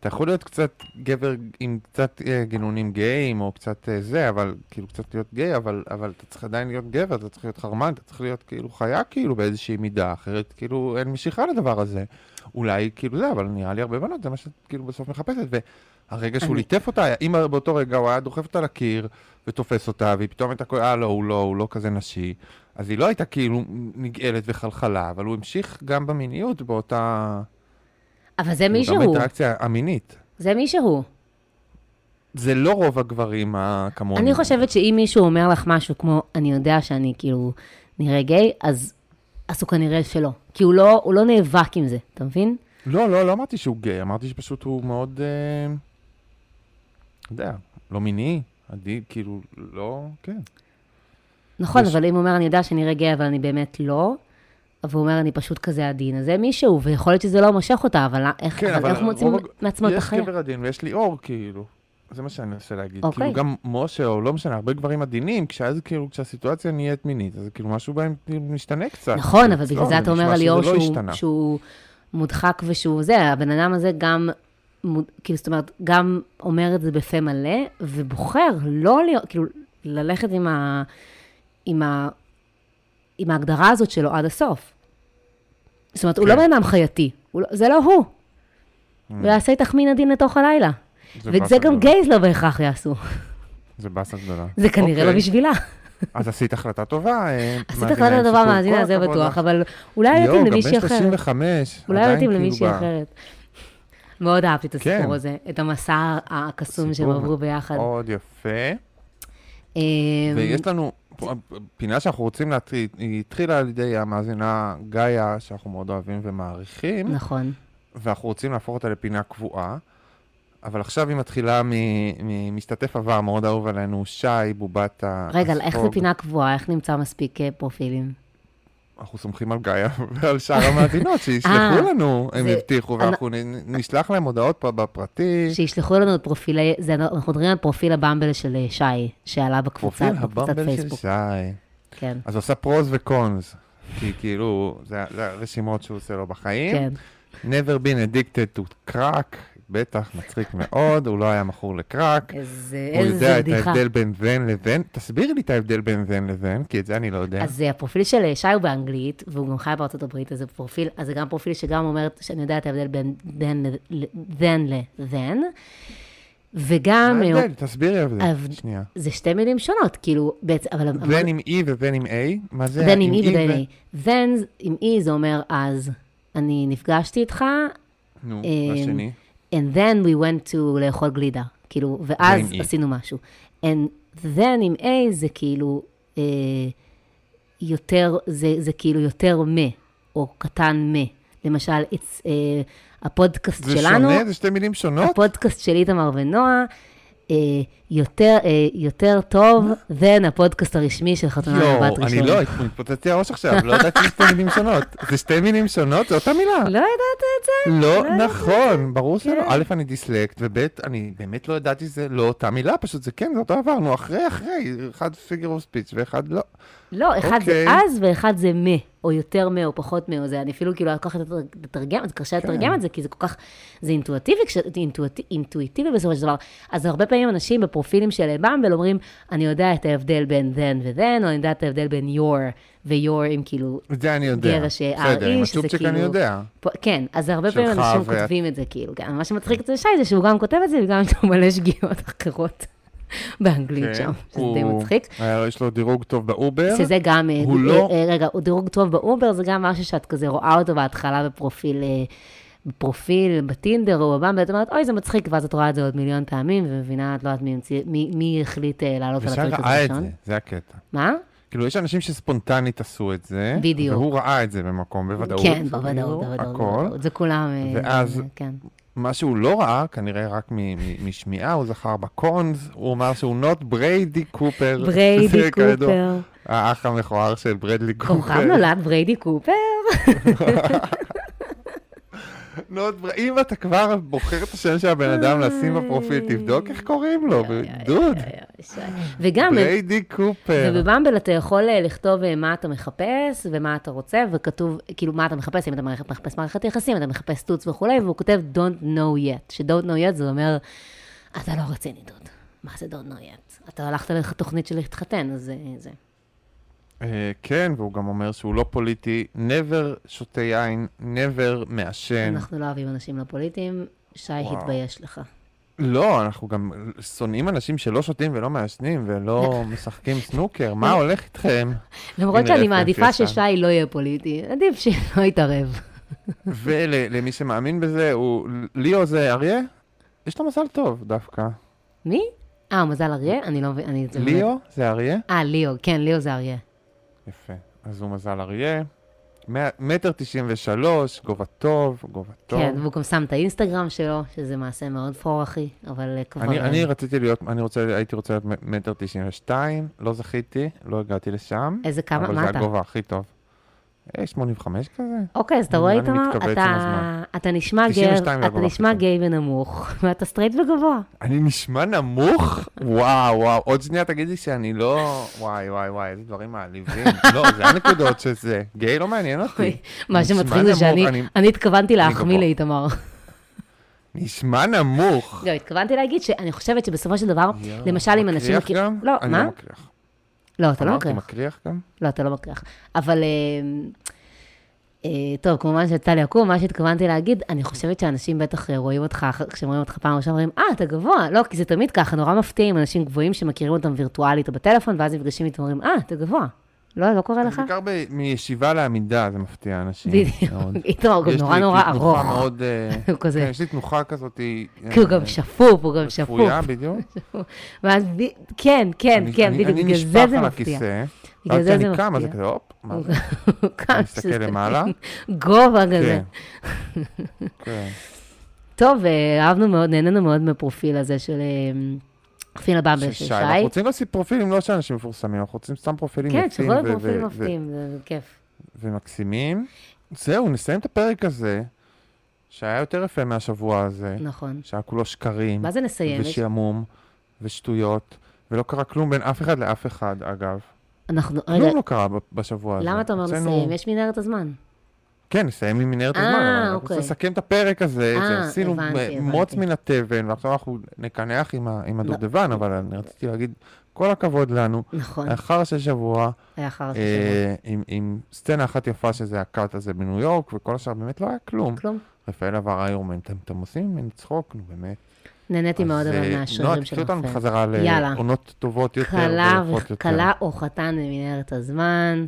אתה יכול להיות קצת גבר עם קצת אה, גינונים גאים, או קצת אה, זה, אבל כאילו קצת להיות גיי, אבל, אבל אתה צריך עדיין להיות גבר, אתה צריך להיות חרמן, אתה צריך להיות כאילו חיה כאילו באיזושהי מידה, אחרת כאילו אין משיכה לדבר הזה. אולי כאילו זה, אבל נראה לי הרבה בנות, זה מה שאת כאילו בסוף מחפשת. והרגע שהוא אני- ליטף אותה, אם באותו רגע הוא היה דוחף אותה לקיר ותופס אותה, והיא פתאום הייתה כזה, אה לא, הוא לא, הוא לא כזה נשי. אז היא לא הייתה כאילו נגאלת וחלחלה, אבל הוא המשיך גם במיניות באותה... אבל זה מי גם שהוא, באינטראקציה המינית. זה מי שהוא. זה לא רוב הגברים כמוני. אני חושבת שאם מישהו אומר לך משהו כמו, אני יודע שאני כאילו נראה גיי, אז, אז הוא כנראה שלא. כי הוא לא, הוא לא נאבק עם זה, אתה מבין? לא, לא, לא אמרתי שהוא גיי, אמרתי שפשוט הוא מאוד... אה, יודע, לא מיני, עדי, כאילו, לא, כן. נכון, יש- אבל אם הוא אומר, אני יודע שאני גיי, אבל אני באמת לא, והוא אומר, אני פשוט כזה עדין, אז זה מישהו, ויכול להיות שזה לא מושך אותה, אבל איך, כן, אבל איך מוצאים מעצמו את יש החיה? גבר עדין ויש לי אור, כאילו. זה מה שאני מנסה להגיד. אוקיי. כאילו, גם משה, או לא משנה, הרבה גברים עדינים, כשאז כאילו, כשהסיטואציה נהיית מינית, אז כאילו משהו בהם כאילו משתנה קצת. נכון, אבל בגלל זה אתה אומר על ליאור לא שהוא. שהוא מודחק ושהוא זה, הבן אדם הזה גם, כאילו, זאת אומרת, גם אומר את זה בפה מלא, ובוחר לא להיות, כאילו, ללכת עם, ה, עם, ה, עם ההגדרה הזאת שלו עד הסוף. זאת אומרת, הוא כן. לא בן אדם חייתי, הוא לא, זה לא הוא. Mm. הוא יעשה איתך מין עדין לתוך הלילה. זה וזה גם. גייז לא בהכרח יעשו. זה באסה גדולה. זה כנראה לא אוקיי. בשבילה. אז עשית החלטה טובה. אה, עשית החלטה טובה. מאזינה, זה בטוח. אבל אולי יואו, יתאים גם למישהי בן אחרת. 35. אולי עדיין מתאים כאילו למישהי ב- אחרת. מאוד אהבתי את הסיפור כן. הזה, את המסע הקסום שהם עברו ביחד. מאוד יפה. אמ, ויש לנו פה- פינה שאנחנו רוצים להתחיל, היא התחילה על ידי המאזינה גאיה, שאנחנו מאוד אוהבים ומעריכים, נכון. ואנחנו רוצים להפוך אותה לפינה קבועה. אבל עכשיו היא מתחילה ממשתתף עבר מאוד אהוב עלינו, שי, בובת ה... רגע, איך זה הספוג. פינה קבועה? איך נמצא מספיק אה, פרופילים? אנחנו סומכים על גיא ועל שאר המאזינות, שישלחו אה, לנו, הם הבטיחו, אני- ואנחנו נשלח להם הודעות פה בפרטי. שישלחו לנו את פרופילי, אנחנו מדברים על פרופיל הבמבל של אה, שי, שעלה בקבוצה, פרופיל בקבוצת הבמבל של פייסבוק. שי. כן, אז הוא עושה פרוז וקונס, כי כאילו, זה הרשימות שהוא עושה לו בחיים. כן. never been addicted to crack, בטח, מצחיק מאוד, הוא לא היה מכור לקראק. איזה, הוא יודע את בדיחה. ההבדל בין זן לזן. תסבירי לי את ההבדל בין זן לזן, כי את זה אני לא יודע. אז הפרופיל של שי הוא באנגלית, והוא גם חי בארצות הברית, אז זה פרופיל, אז זה גם פרופיל שגם אומר שאני יודע את ההבדל בין then ל- then ל-then, וגם, מה ההבדל? תסבירי ההבדל. ההבד- שנייה. זה שתי מילים שונות, כאילו, בעצם, אבל... זן עם E וזן עם A? מה זה? then עם E ו- ו-then A. then עם E זה אומר אז, אני נפגשתי איתך, נו, אה, השני. And then we went to לאכול גלידה, כאילו, ואז. עשינו משהו. and then עם A זה כאילו אה, יותר, זה, זה כאילו יותר מ, או קטן מ. למשל, it's, אה, הפודקאסט זה שלנו, שונה? זה שתי מילים שונות? הפודקאסט של איתמר ונועה, יותר, אה, יותר טוב than הפודקאסט הרשמי של חתונה ממבט ראשון. אני לא, התפוצץ לי הראש עכשיו, לא ידעתי שתי מילים שונות. זה שתי מילים שונות? זו אותה מילה. לא ידעת את זה? לא ידעתי נכון, ברור שלא. כן. א', אני דיסלקט, וב', אני באמת לא ידעתי שזה לא אותה מילה, פשוט זה כן, זה אותו דבר, נו, אחרי, אחרי, אחד figure of speech ואחד לא. לא, אחד זה אוקיי. אז ואחד זה מ, או יותר מ, או פחות מ, או זה, אני אפילו כאילו לקחת לתרגם, זה קשה כן. לתרגם את זה, כי זה כל כך, זה אינטואטיבי, כש- אינטואט- אינטואיטיבי בסופו של דבר. אז הרבה פעמים אנשים בפרופילים של במבל אומרים, אני יודע את ההבדל בין then ו-than, או אני יודע את ההבדל בין your ו-you're עם כאילו, את זה אני יודע. גרש, בסדר, עם הצ'ופצ'יק אני כאילו- יודע. פה- כן, אז הרבה פעמים אנשים ואת- כותבים את זה, כאילו, כן, מה שמצחיק אצל שי זה שהוא גם כותב את זה, וגם יש לו מלא שגיאות אחרות באנגלית כן, שם, שזה די מצחיק. היה לו- יש לו דירוג טוב באובר. שזה גם, אה, הוא ד- לא- אה, רגע, דירוג טוב באובר, זה גם משהו שאת כזה רואה אותו בהתחלה בפרופיל, אה, בפרופיל, בטינדר או בבמבל, את אומרת, אוי, זה מצחיק, ואז את רואה את זה עוד מיליון פעמים, ומבינה, את לא יודעת מי מי מי החליט אה, לעלות על הפרק הזה ראה את ראשון. זה, זה הקטע. מה? כאילו, יש אנשים שספונטנית עשו את זה. בדיוק. והוא ראה את זה במקום, בוודאות. כן, בוודאות, בוודאות, הכל. בוודאות. זה כולם, אה, ואז- כן. מה שהוא לא ראה, כנראה רק משמיעה, הוא זכר בקונס, הוא אמר שהוא נוט בריידי קופר. בריידי קופר. האח המכוער של ברדלי קופר. כוכב נולד בריידי קופר? בר- אם אתה כבר בוחר את השם של הבן אדם לשים בפרופיל, תבדוק איך קוראים לו, דוד. וגם, בריידי קופר. ובבמבל אתה יכול אה, לכתוב אה, מה אתה מחפש ומה אתה רוצה, וכתוב, כאילו, מה אתה מחפש, אם אתה מחפש מערכת יחסים, אתה מחפש סטוץ וכולי, והוא כותב Don't know yet, ש-Don't know yet זה אומר, אתה לא רציני, דוד. מה זה Don't know yet? אתה הלכת לתוכנית של להתחתן, אז זה... אה, כן, והוא גם אומר שהוא לא פוליטי, never שותה יין, never מעשן. אנחנו לא אוהבים אנשים לא פוליטיים, שי, וואו. התבייש לך. לא, אנחנו גם שונאים אנשים שלא שותים ולא מעשנים ולא משחקים סנוקר, מה הולך איתכם? למרות שאני מעדיפה. ששי לא יהיה פוליטי, עדיף שלא יתערב. ולמי שמאמין בזה, הוא, ליאו זה אריה? יש לו מזל טוב דווקא. מי? אה, מזל אריה? אני לא מבין, ליאו זה אריה? אה, ליאו, כן, ליאו זה אריה. יפה. אז הוא מזל אריה. מטר תשעים ושלוש, גובה טוב, גובה טוב. כן, והוא גם שם את האינסטגרם שלו, שזה מעשה מאוד פורחי, אבל אה, כבר... אני, אה, אני רציתי להיות, אני רוצה, הייתי רוצה להיות מטר תשעים ושתיים, לא זכיתי, לא הגעתי לשם. איזה כמה, אבל מה זה אתה? הגובה הכי טוב. אה, 85 כזה? אוקיי, אז אתה רואה, אני איתמר, אתה. אתה נשמע גר, 92 אתה נשמע גיי ונמוך, ואתה סטרייט וגבוה. אני נשמע נמוך? וואו, וואו, עוד שנייה תגידי שאני לא... וואי, וואי, וואי, איזה דברים מעליבים. לא, זה הנקודות שזה. גיי לא מעניין אותי. מה שמצחיק זה שאני אני- אני התכוונתי להחמיא. לאיתמר. נשמע נמוך. לא, התכוונתי להגיד שאני חושבת שבסופו של דבר, למשל אם אנשים... מקריח גם? לא, אני מה? לא מקריח. לא, אתה לא אמרתי, מקריח. מקריח גם? לא, אתה לא מקריח. אבל, אה, אה, טוב, כמובן שיצא לי עקום, מה שהתכוונתי להגיד, אני חושבת שאנשים בטח אה, רואים אותך, כשהם רואים אותך פעם ראשונה, אומרים, אה, אתה גבוה. לא, כי זה תמיד ככה, נורא מפתיע עם אנשים גבוהים שמכירים אותם וירטואלית או בטלפון, ואז נפגשים איתם ואומרים, אה, אתה גבוה. לא, לא קורה לך? בעיקר ב- מישיבה לעמידה, זה מפתיע אנשים. בדיוק. איתמר הוא יש נורא לי נורא תנוחה ארוך. מאוד... אה, הוא כזה, כן, יש לי תנוחה כזאת... אה, כי הוא גם שפוף, הוא גם שפוף. רפויה, בדיוק. ואז, כן, כן, אני- כן, אני- בדיוק, אני בגלל נשפך זה זה על מפתיע. הכיסא, בגלל ואז זה כשאני זה קם, אז זה. כזה, הופ, מה זה? אני מסתכל למעלה. גובה כזה. כן. כן. טוב, אה, אהבנו מאוד, נהנינו מאוד מהפרופיל הזה של פינה במבה של שי. אנחנו רוצים להוסיף פרופילים לא של אנשים מפורסמים, אנחנו רוצים סתם פרופילים כן, יפים שכל ו- הפרופילים מפתיעים, זה כיף. ומקסימים. זהו, נסיים את הפרק הזה, שהיה יותר יפה מהשבוע הזה, נכון. שהיה כולו שקרים, מה זה נסיים? ושעמום, ושטויות, ולא קרה כלום בין אף אחד לאף אחד, אגב. אנחנו, רגע, כלום לא קרה בשבוע הזה. למה אתה אומר נסיים? יש מנהרת הזמן. כן, נסיים עם מנהרת אה, הזמן, אבל אני אוקיי. לסכם את הפרק הזה, אה, עשינו מוץ. מן התבן, ועכשיו אנחנו נקנח עם לא. הדובדבן, אבל אני רציתי להגיד, כל הכבוד לנו, נכון, לאחר של שבוע, היה אחר השבוע. אה, עם- עם סצנה אחת יפה שזה הקאט הזה בניו יורק, וכל השאר באמת לא היה כלום. כלום. רפאל עבר איירמן, אתם עושים ממני צחוק, נו באמת. נהניתי מאוד אבל נועה, מהשרירים של תקחי אותנו רפאל. בחזרה. לעונות טובות יותר. וכלה או חתן במנהרת הזמן.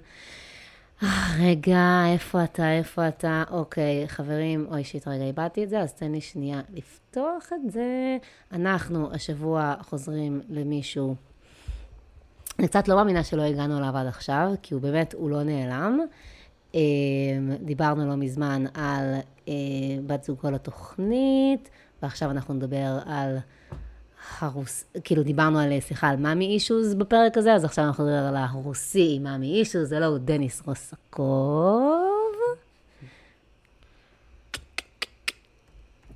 אה, רגע, איפה אתה, איפה אתה? אוקיי, חברים, אוי שיט, רגע, איבדתי את זה, אז תן לי שנייה לפתוח את זה. אנחנו השבוע חוזרים למישהו. אני קצת לא מאמינה שלא הגענו אליו עד עכשיו, כי הוא באמת, הוא לא נעלם. אה, דיברנו לא מזמן על אה, בת זוגו לתוכנית, ועכשיו אנחנו נדבר על הרוס... כאילו דיברנו על, סליחה, על מאמי אישוז בפרק הזה, אז עכשיו אנחנו נדבר על הרוסי מאמי אישוז, זה לא, הוא דניס רוסקוב.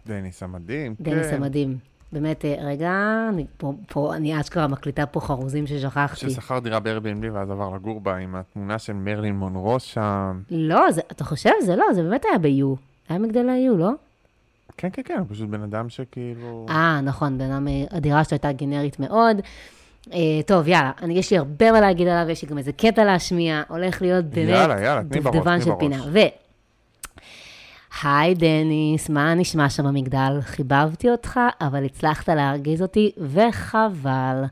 דניס המדהים, דניס כן. המדהים. באמת, אה, רגע, אני פה, פה, אני אשכרה מקליטה פה חרוזים ששכחתי. ששכר דירה ב-Airbnb ואז עבר לגור בה עם התמונה של מרלין מונרו שם. לא, זה, אתה חושב? זה לא, זה באמת היה ב-U. היה מגדל ה-U, לא? כן, כן, כן, פשוט בן אדם שכאילו... אה, נכון, בן אדם, אה, הדירה שלו הייתה גנרית מאוד. אה, טוב, יאללה, אני, יש לי הרבה מה להגיד עליו, יש לי גם איזה קטע להשמיע, הולך להיות באמת יאללה, יאללה, תני בראש, תני של בראש. פינה. ו... היי דניס, מה נשמע שם במגדל? חיבבתי אותך, אבל הצלחת להרגיז אותי, וחבל.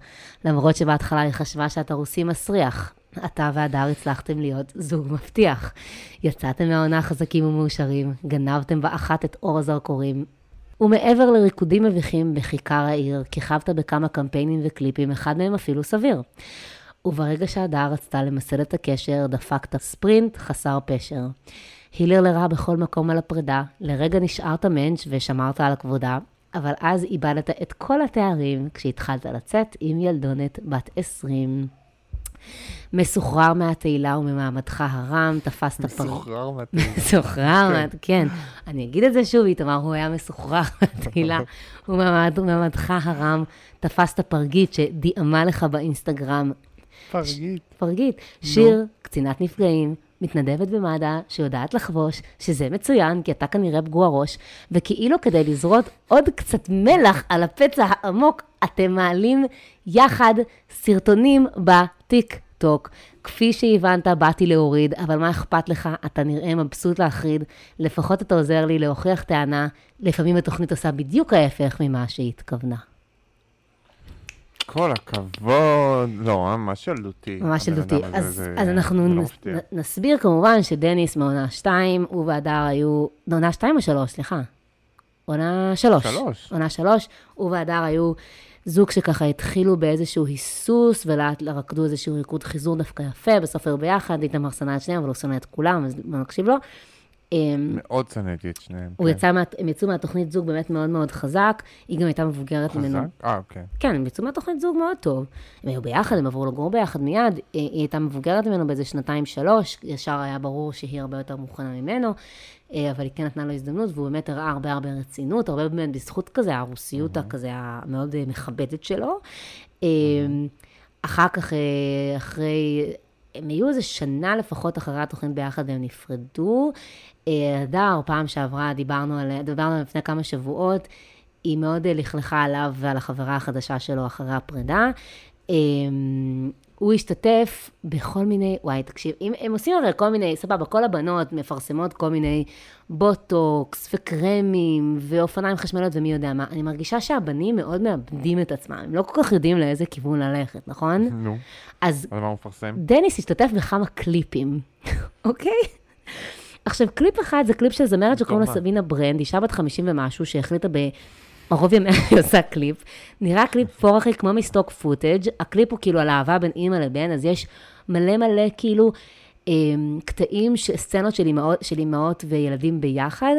למרות שבהתחלה היא חשבה שאתה רוסי מסריח. אתה והדר הצלחתם להיות זוג מבטיח. יצאתם מהעונה חזקים ומאושרים, גנבתם באחת את אור הזרקורים. ומעבר לריקודים מביכים בכיכר העיר, כיכבת בכמה קמפיינים וקליפים, אחד מהם אפילו סביר. וברגע שהדר רצתה למסד את הקשר, דפקת ספרינט חסר פשר. הילר לרע בכל מקום על הפרידה, לרגע נשארת מענץ' ושמרת על כבודה, אבל אז איבדת את כל התארים כשהתחלת לצאת עם ילדונת בת 20. מסוחרר מהתהילה וממעמדך הרם, תפסת פר... מסוחרר מתאים. מסוחרר, מה- כן. אני אגיד את זה שוב, איתמר, הוא היה מסוחרר מהתהילה, וממעמד- וממעמדך הרם, תפסת פרגית שדיאמה לך באינסטגרם. פרגית. פרגית, שיר, קצינת נפגעים, מתנדבת במד"א, שיודעת לחבוש, שזה מצוין, כי אתה כנראה פגוע ראש, וכאילו כדי לזרות עוד קצת מלח על הפצע העמוק, אתם מעלים יחד סרטונים בטיק טוק. כפי שהבנת, באתי להוריד, אבל מה אכפת לך? אתה נראה מבסוט להחריד. לפחות אתה עוזר לי להוכיח טענה, לפעמים התוכנית עושה בדיוק ההפך ממה שהיא התכוונה. כל הכבוד. לא, ממש ילדותי. ממש ילדותי. אז, זה- אז אנחנו זה לא נס, מפתיע. נ- נסביר כמובן שדניס מעונה 2, הוא והדר היו... עונה 2 או 3? סליחה. עונה 3. שלוש. עונה 3. הוא והדר היו זוג שככה התחילו באיזשהו היסוס, ולאט רקדו איזשהו ריקוד חיזור דווקא יפה, בסוף היו ביחד, איתמר שנא את שניהם, אבל הוא שונא את כולם, אז בוא נקשיב לו. אמ, מאוד שנאתי את שניהם. הוא כן. יצא, מה, הם יצאו מהתוכנית זוג באמת מאוד מאוד חזק, היא גם הייתה מבוגרת ממנו. חזק? אה, אוקיי. כן, הם יצאו מהתוכנית זוג מאוד טוב. הם היו ביחד, הם עברו לגור ביחד מיד. היא היא הייתה מבוגרת ממנו באיזה שנתיים-שלוש, ישר היה ברור שהיא הרבה יותר מוכנה ממנו, אה, אבל היא כן נתנה לו הזדמנות, והוא באמת הראה הרבה הרבה רצינות, הרבה באמת בזכות כזה, הרוסיות הכזה המאוד אה, מכבדת שלו. אה, אחר כך, אה, אחרי, הם היו איזה שנה לפחות אחרי התוכנית ביחד והם נפרדו. אה, הדר, פעם שעברה, דיברנו עליה, דיברנו לפני כמה שבועות, היא מאוד אה, לכלכה עליו ועל החברה החדשה שלו אחרי הפרידה. הוא השתתף בכל מיני, וואי, תקשיב, אם, הם עושים הרי כל מיני, סבבה, כל הבנות מפרסמות כל מיני בוטוקס וקרמים ואופניים חשמליות ומי יודע מה. אני מרגישה שהבנים מאוד מאבדים את עצמם, הם לא כל כך יודעים לאיזה כיוון ללכת, נכון? נו, אז מה הוא מפרסם? דניס השתתף בכמה קליפים, אוקיי? עכשיו, קליפ אחד זה קליפ של זמרת שקוראים לה? סבינה ברנד, אישה בת 50 ומשהו, שהחליטה בערוב ימיה היא עושה קליפ. נראה קליפ פורחי כמו מ stock footage, הקליפ הוא כאילו על אהבה בין אימא לבן, אז יש מלא מלא כאילו אמ, קטעים, סצנות של אימהות, של אימהות וילדים ביחד,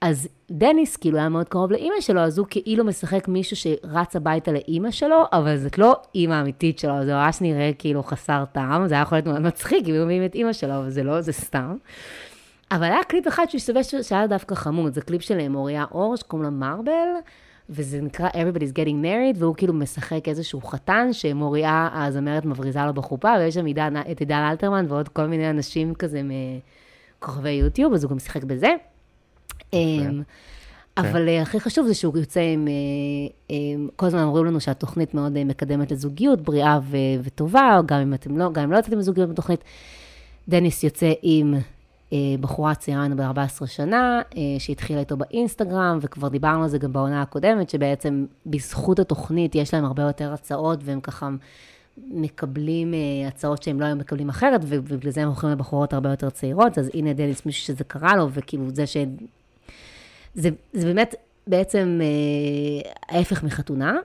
אז דניס כאילו היה מאוד קרוב לאימא שלו, אז הוא כאילו משחק מישהו שרץ הביתה לאימא שלו, אבל זאת לא אימא אמיתית שלו, זה ממש נראה כאילו חסר טעם, זה היה יכול להיות מאוד מצחיק אם היו מביאים את אימא שלו, אבל זה לא, זה סתם. אבל היה קליפ אחד שהסתובב ש- שהיה דווקא חמוד, זה קליפ של מוריה אור, שקוראים לה מרבל, וזה נקרא Everybody's Getting Married, והוא כאילו משחק איזשהו חתן, שמוריה הזמרת מבריזה לו בחופה, ויש שם עידן, את עידן אלתרמן ועוד כל מיני אנשים כזה מכוכבי יוטיוב, אז הוא גם שיחק בזה. אמ, אבל אה, הכי חשוב זה שהוא יוצא עם, אה, עם, כל הזמן אומרים לנו שהתוכנית מאוד אה, מקדמת לזוגיות, בריאה ו- וטובה, גם אם אתם לא, גם אם לא יצאתם לזוגיות בתוכנית. דניס יוצא עם בחורה צעירה ממנו ב-14 שנה, אה, שהתחילה איתו באינסטגרם, וכבר דיברנו על זה גם בעונה הקודמת, שבעצם בזכות התוכנית יש להם הרבה יותר הצעות, והם ככה מקבלים אה, הצעות שהם לא היו מקבלים אחרת, ובגלל זה הם הולכים לבחורות הרבה יותר צעירות, אז הנה דניס, מישהו שזה קרה לו, וכאילו זה ש... זה, זה באמת בעצם אה, ההפך מחתונה,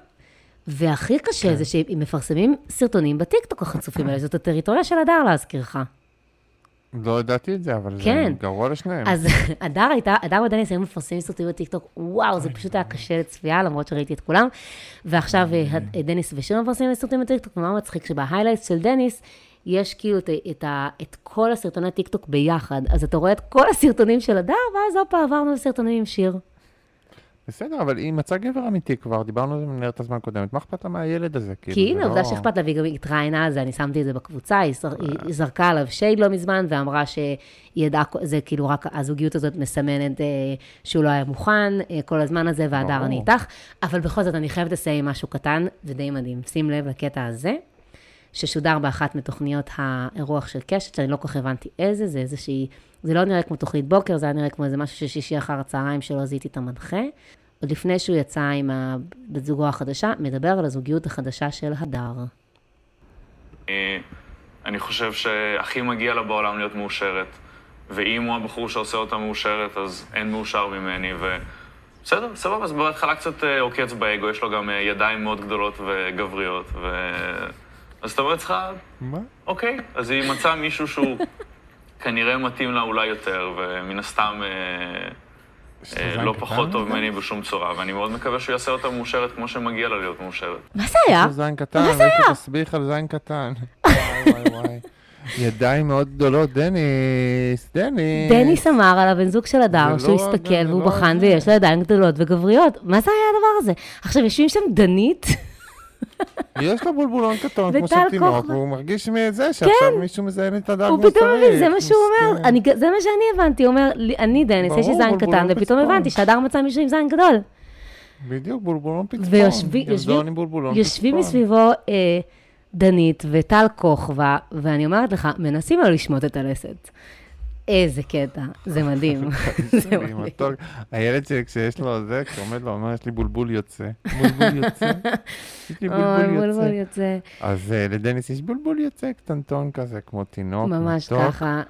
והכי קשה כן. זה שהם מפרסמים סרטונים בטיקטוק החצופים האלה, זאת הטריטוריה של הדר להזכירך. לא ידעתי את זה, אבל כן. זה גרוע לשניהם. אז הדר הייתה, הדר ודניס היו מפרסמים סרטונים בטיקטוק, וואו, זה פשוט היה קשה לצפייה, למרות שראיתי את כולם. ועכשיו אה, דניס ושיר מפרסמים סרטונים בטיקטוק, ומה מצחיק שבה highlights של דניס, יש כאילו את, את, ה- את כל הסרטוני טיקטוק ביחד. אז אתה רואה את כל הסרטונים של הדר, ואז הופה, עברנו לסרטונים עם שיר. בסדר, אבל היא מצאה גבר אמיתי כבר, דיברנו על זה במנהרת הזמן הקודמת, מה אכפת לה מהילד הזה? כאילו, כי הנה, לא- עובדה שאכפת לה, והיא גם התראיינה על זה, אני שמתי את זה בקבוצה, היא, היא זרקה עליו שייד לא מזמן, ואמרה שהיא ידעה, זה כאילו רק הזוגיות הזאת מסמנת אה, שהוא לא היה מוכן אה, כל הזמן הזה, והדר. אני איתך, אבל בכל זאת אני חייבת לסיים משהו קטן ודי מדהים. שים לב לקטע הזה, ששודר באחת מתוכניות האירוח של קשת, שאני לא כל כך הבנתי איזה, זה איזושהי, זה לא נראה כמו תוכנית בוקר, זה היה נראה כמו איזה משהו של שישי אחר הצהריים שלא זיהיתי את המנחה. עוד לפני שהוא יצא עם בת זוגו החדשה, מדבר על הזוגיות החדשה של הדר. אה, אני חושב שהכי מגיע לה בעולם להיות מאושרת. ואם הוא הבחור שעושה אותה מאושרת, אז אין מאושר ממני, ו... בסדר, סבבה, אז בהתחלה קצת אה, עוקץ באגו, יש לו גם אה, ידיים מאוד גדולות וגבריות, ו... אז אתה אומר לעצמך, מה? אוקיי, אז היא מצאה מישהו שהוא כנראה מתאים לה אולי יותר, ומן הסתם אה, יש אה, לא פחות טוב? ממני בשום צורה, ואני מאוד מקווה שהוא יעשה אותה מאושרת כמו שמגיע לה להיות מאושרת. מה זה היה? יש זין קטן, מה זה יש היה? תסביך על זין קטן. וואי וואי וואי. ידיים מאוד גדולות, דניס, דניס. דניס אמר על הבן זוג של הדר, זה שהוא לא- הסתכל והוא לא בחן. ויש לו ידיים גדולות וגבריות. מה זה היה הדבר הזה? עכשיו, יושבים שם דנית, יש לו בולבולון קטון כמו של תינוק. והוא מרגיש מזה שעכשיו מישהו מזיין את הדר כמו הוא. פתאום מבין, זה מה שהוא אומר. זה מה שאני הבנתי, הוא אומר, אני דניס, יש לי זין קטן, ופתאום. הבנתי שהדר מצא מישהו עם זין גדול. בדיוק, בולבולון פצפון. יושבים. מסביבו אה, דנית וטל כוכבא, ואני אומרת לך, מנסים לא לשמוט את הלסת. איזה קטע, זה מדהים. זה מדהים. הילד שלי, כשיש לו זה, כשעומד לו, אומר, יש לי בולבול יוצא. בולבול יוצא. יש לי בולבול יוצא. אז אה, לדניס יש בולבול יוצא קטנטון כזה, כמו תינוק. ממש. ככה.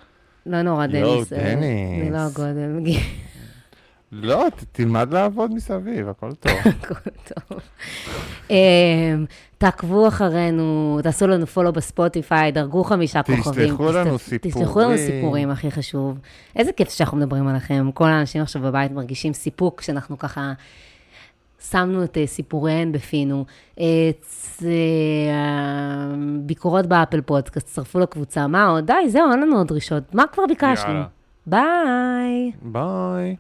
לא נורא, יואו, דניס. אה, דניס. זה לא הגודל. לא, תלמד לעבוד מסביב, הכל טוב. הכל טוב. אמ, תעקבו אחרינו, תעשו לנו פולו בספוטיפיי, דרגו חמישה תשלחו כוכבים. לנו תשת- תשלחו לנו סיפורים. סיפורים, הכי חשוב. איזה כיף שאנחנו מדברים עליכם. כל האנשים עכשיו בבית מרגישים סיפוק, שאנחנו ככה שמנו את אה, סיפוריהן בפינו. אה, צ- אה, ביקורות ב Apple Podcast, צטרפו לקבוצה. מה עוד? די, זהו, אין לנו עוד דרישות. מה כבר ביקשנו? יאללה. ביי. ביי.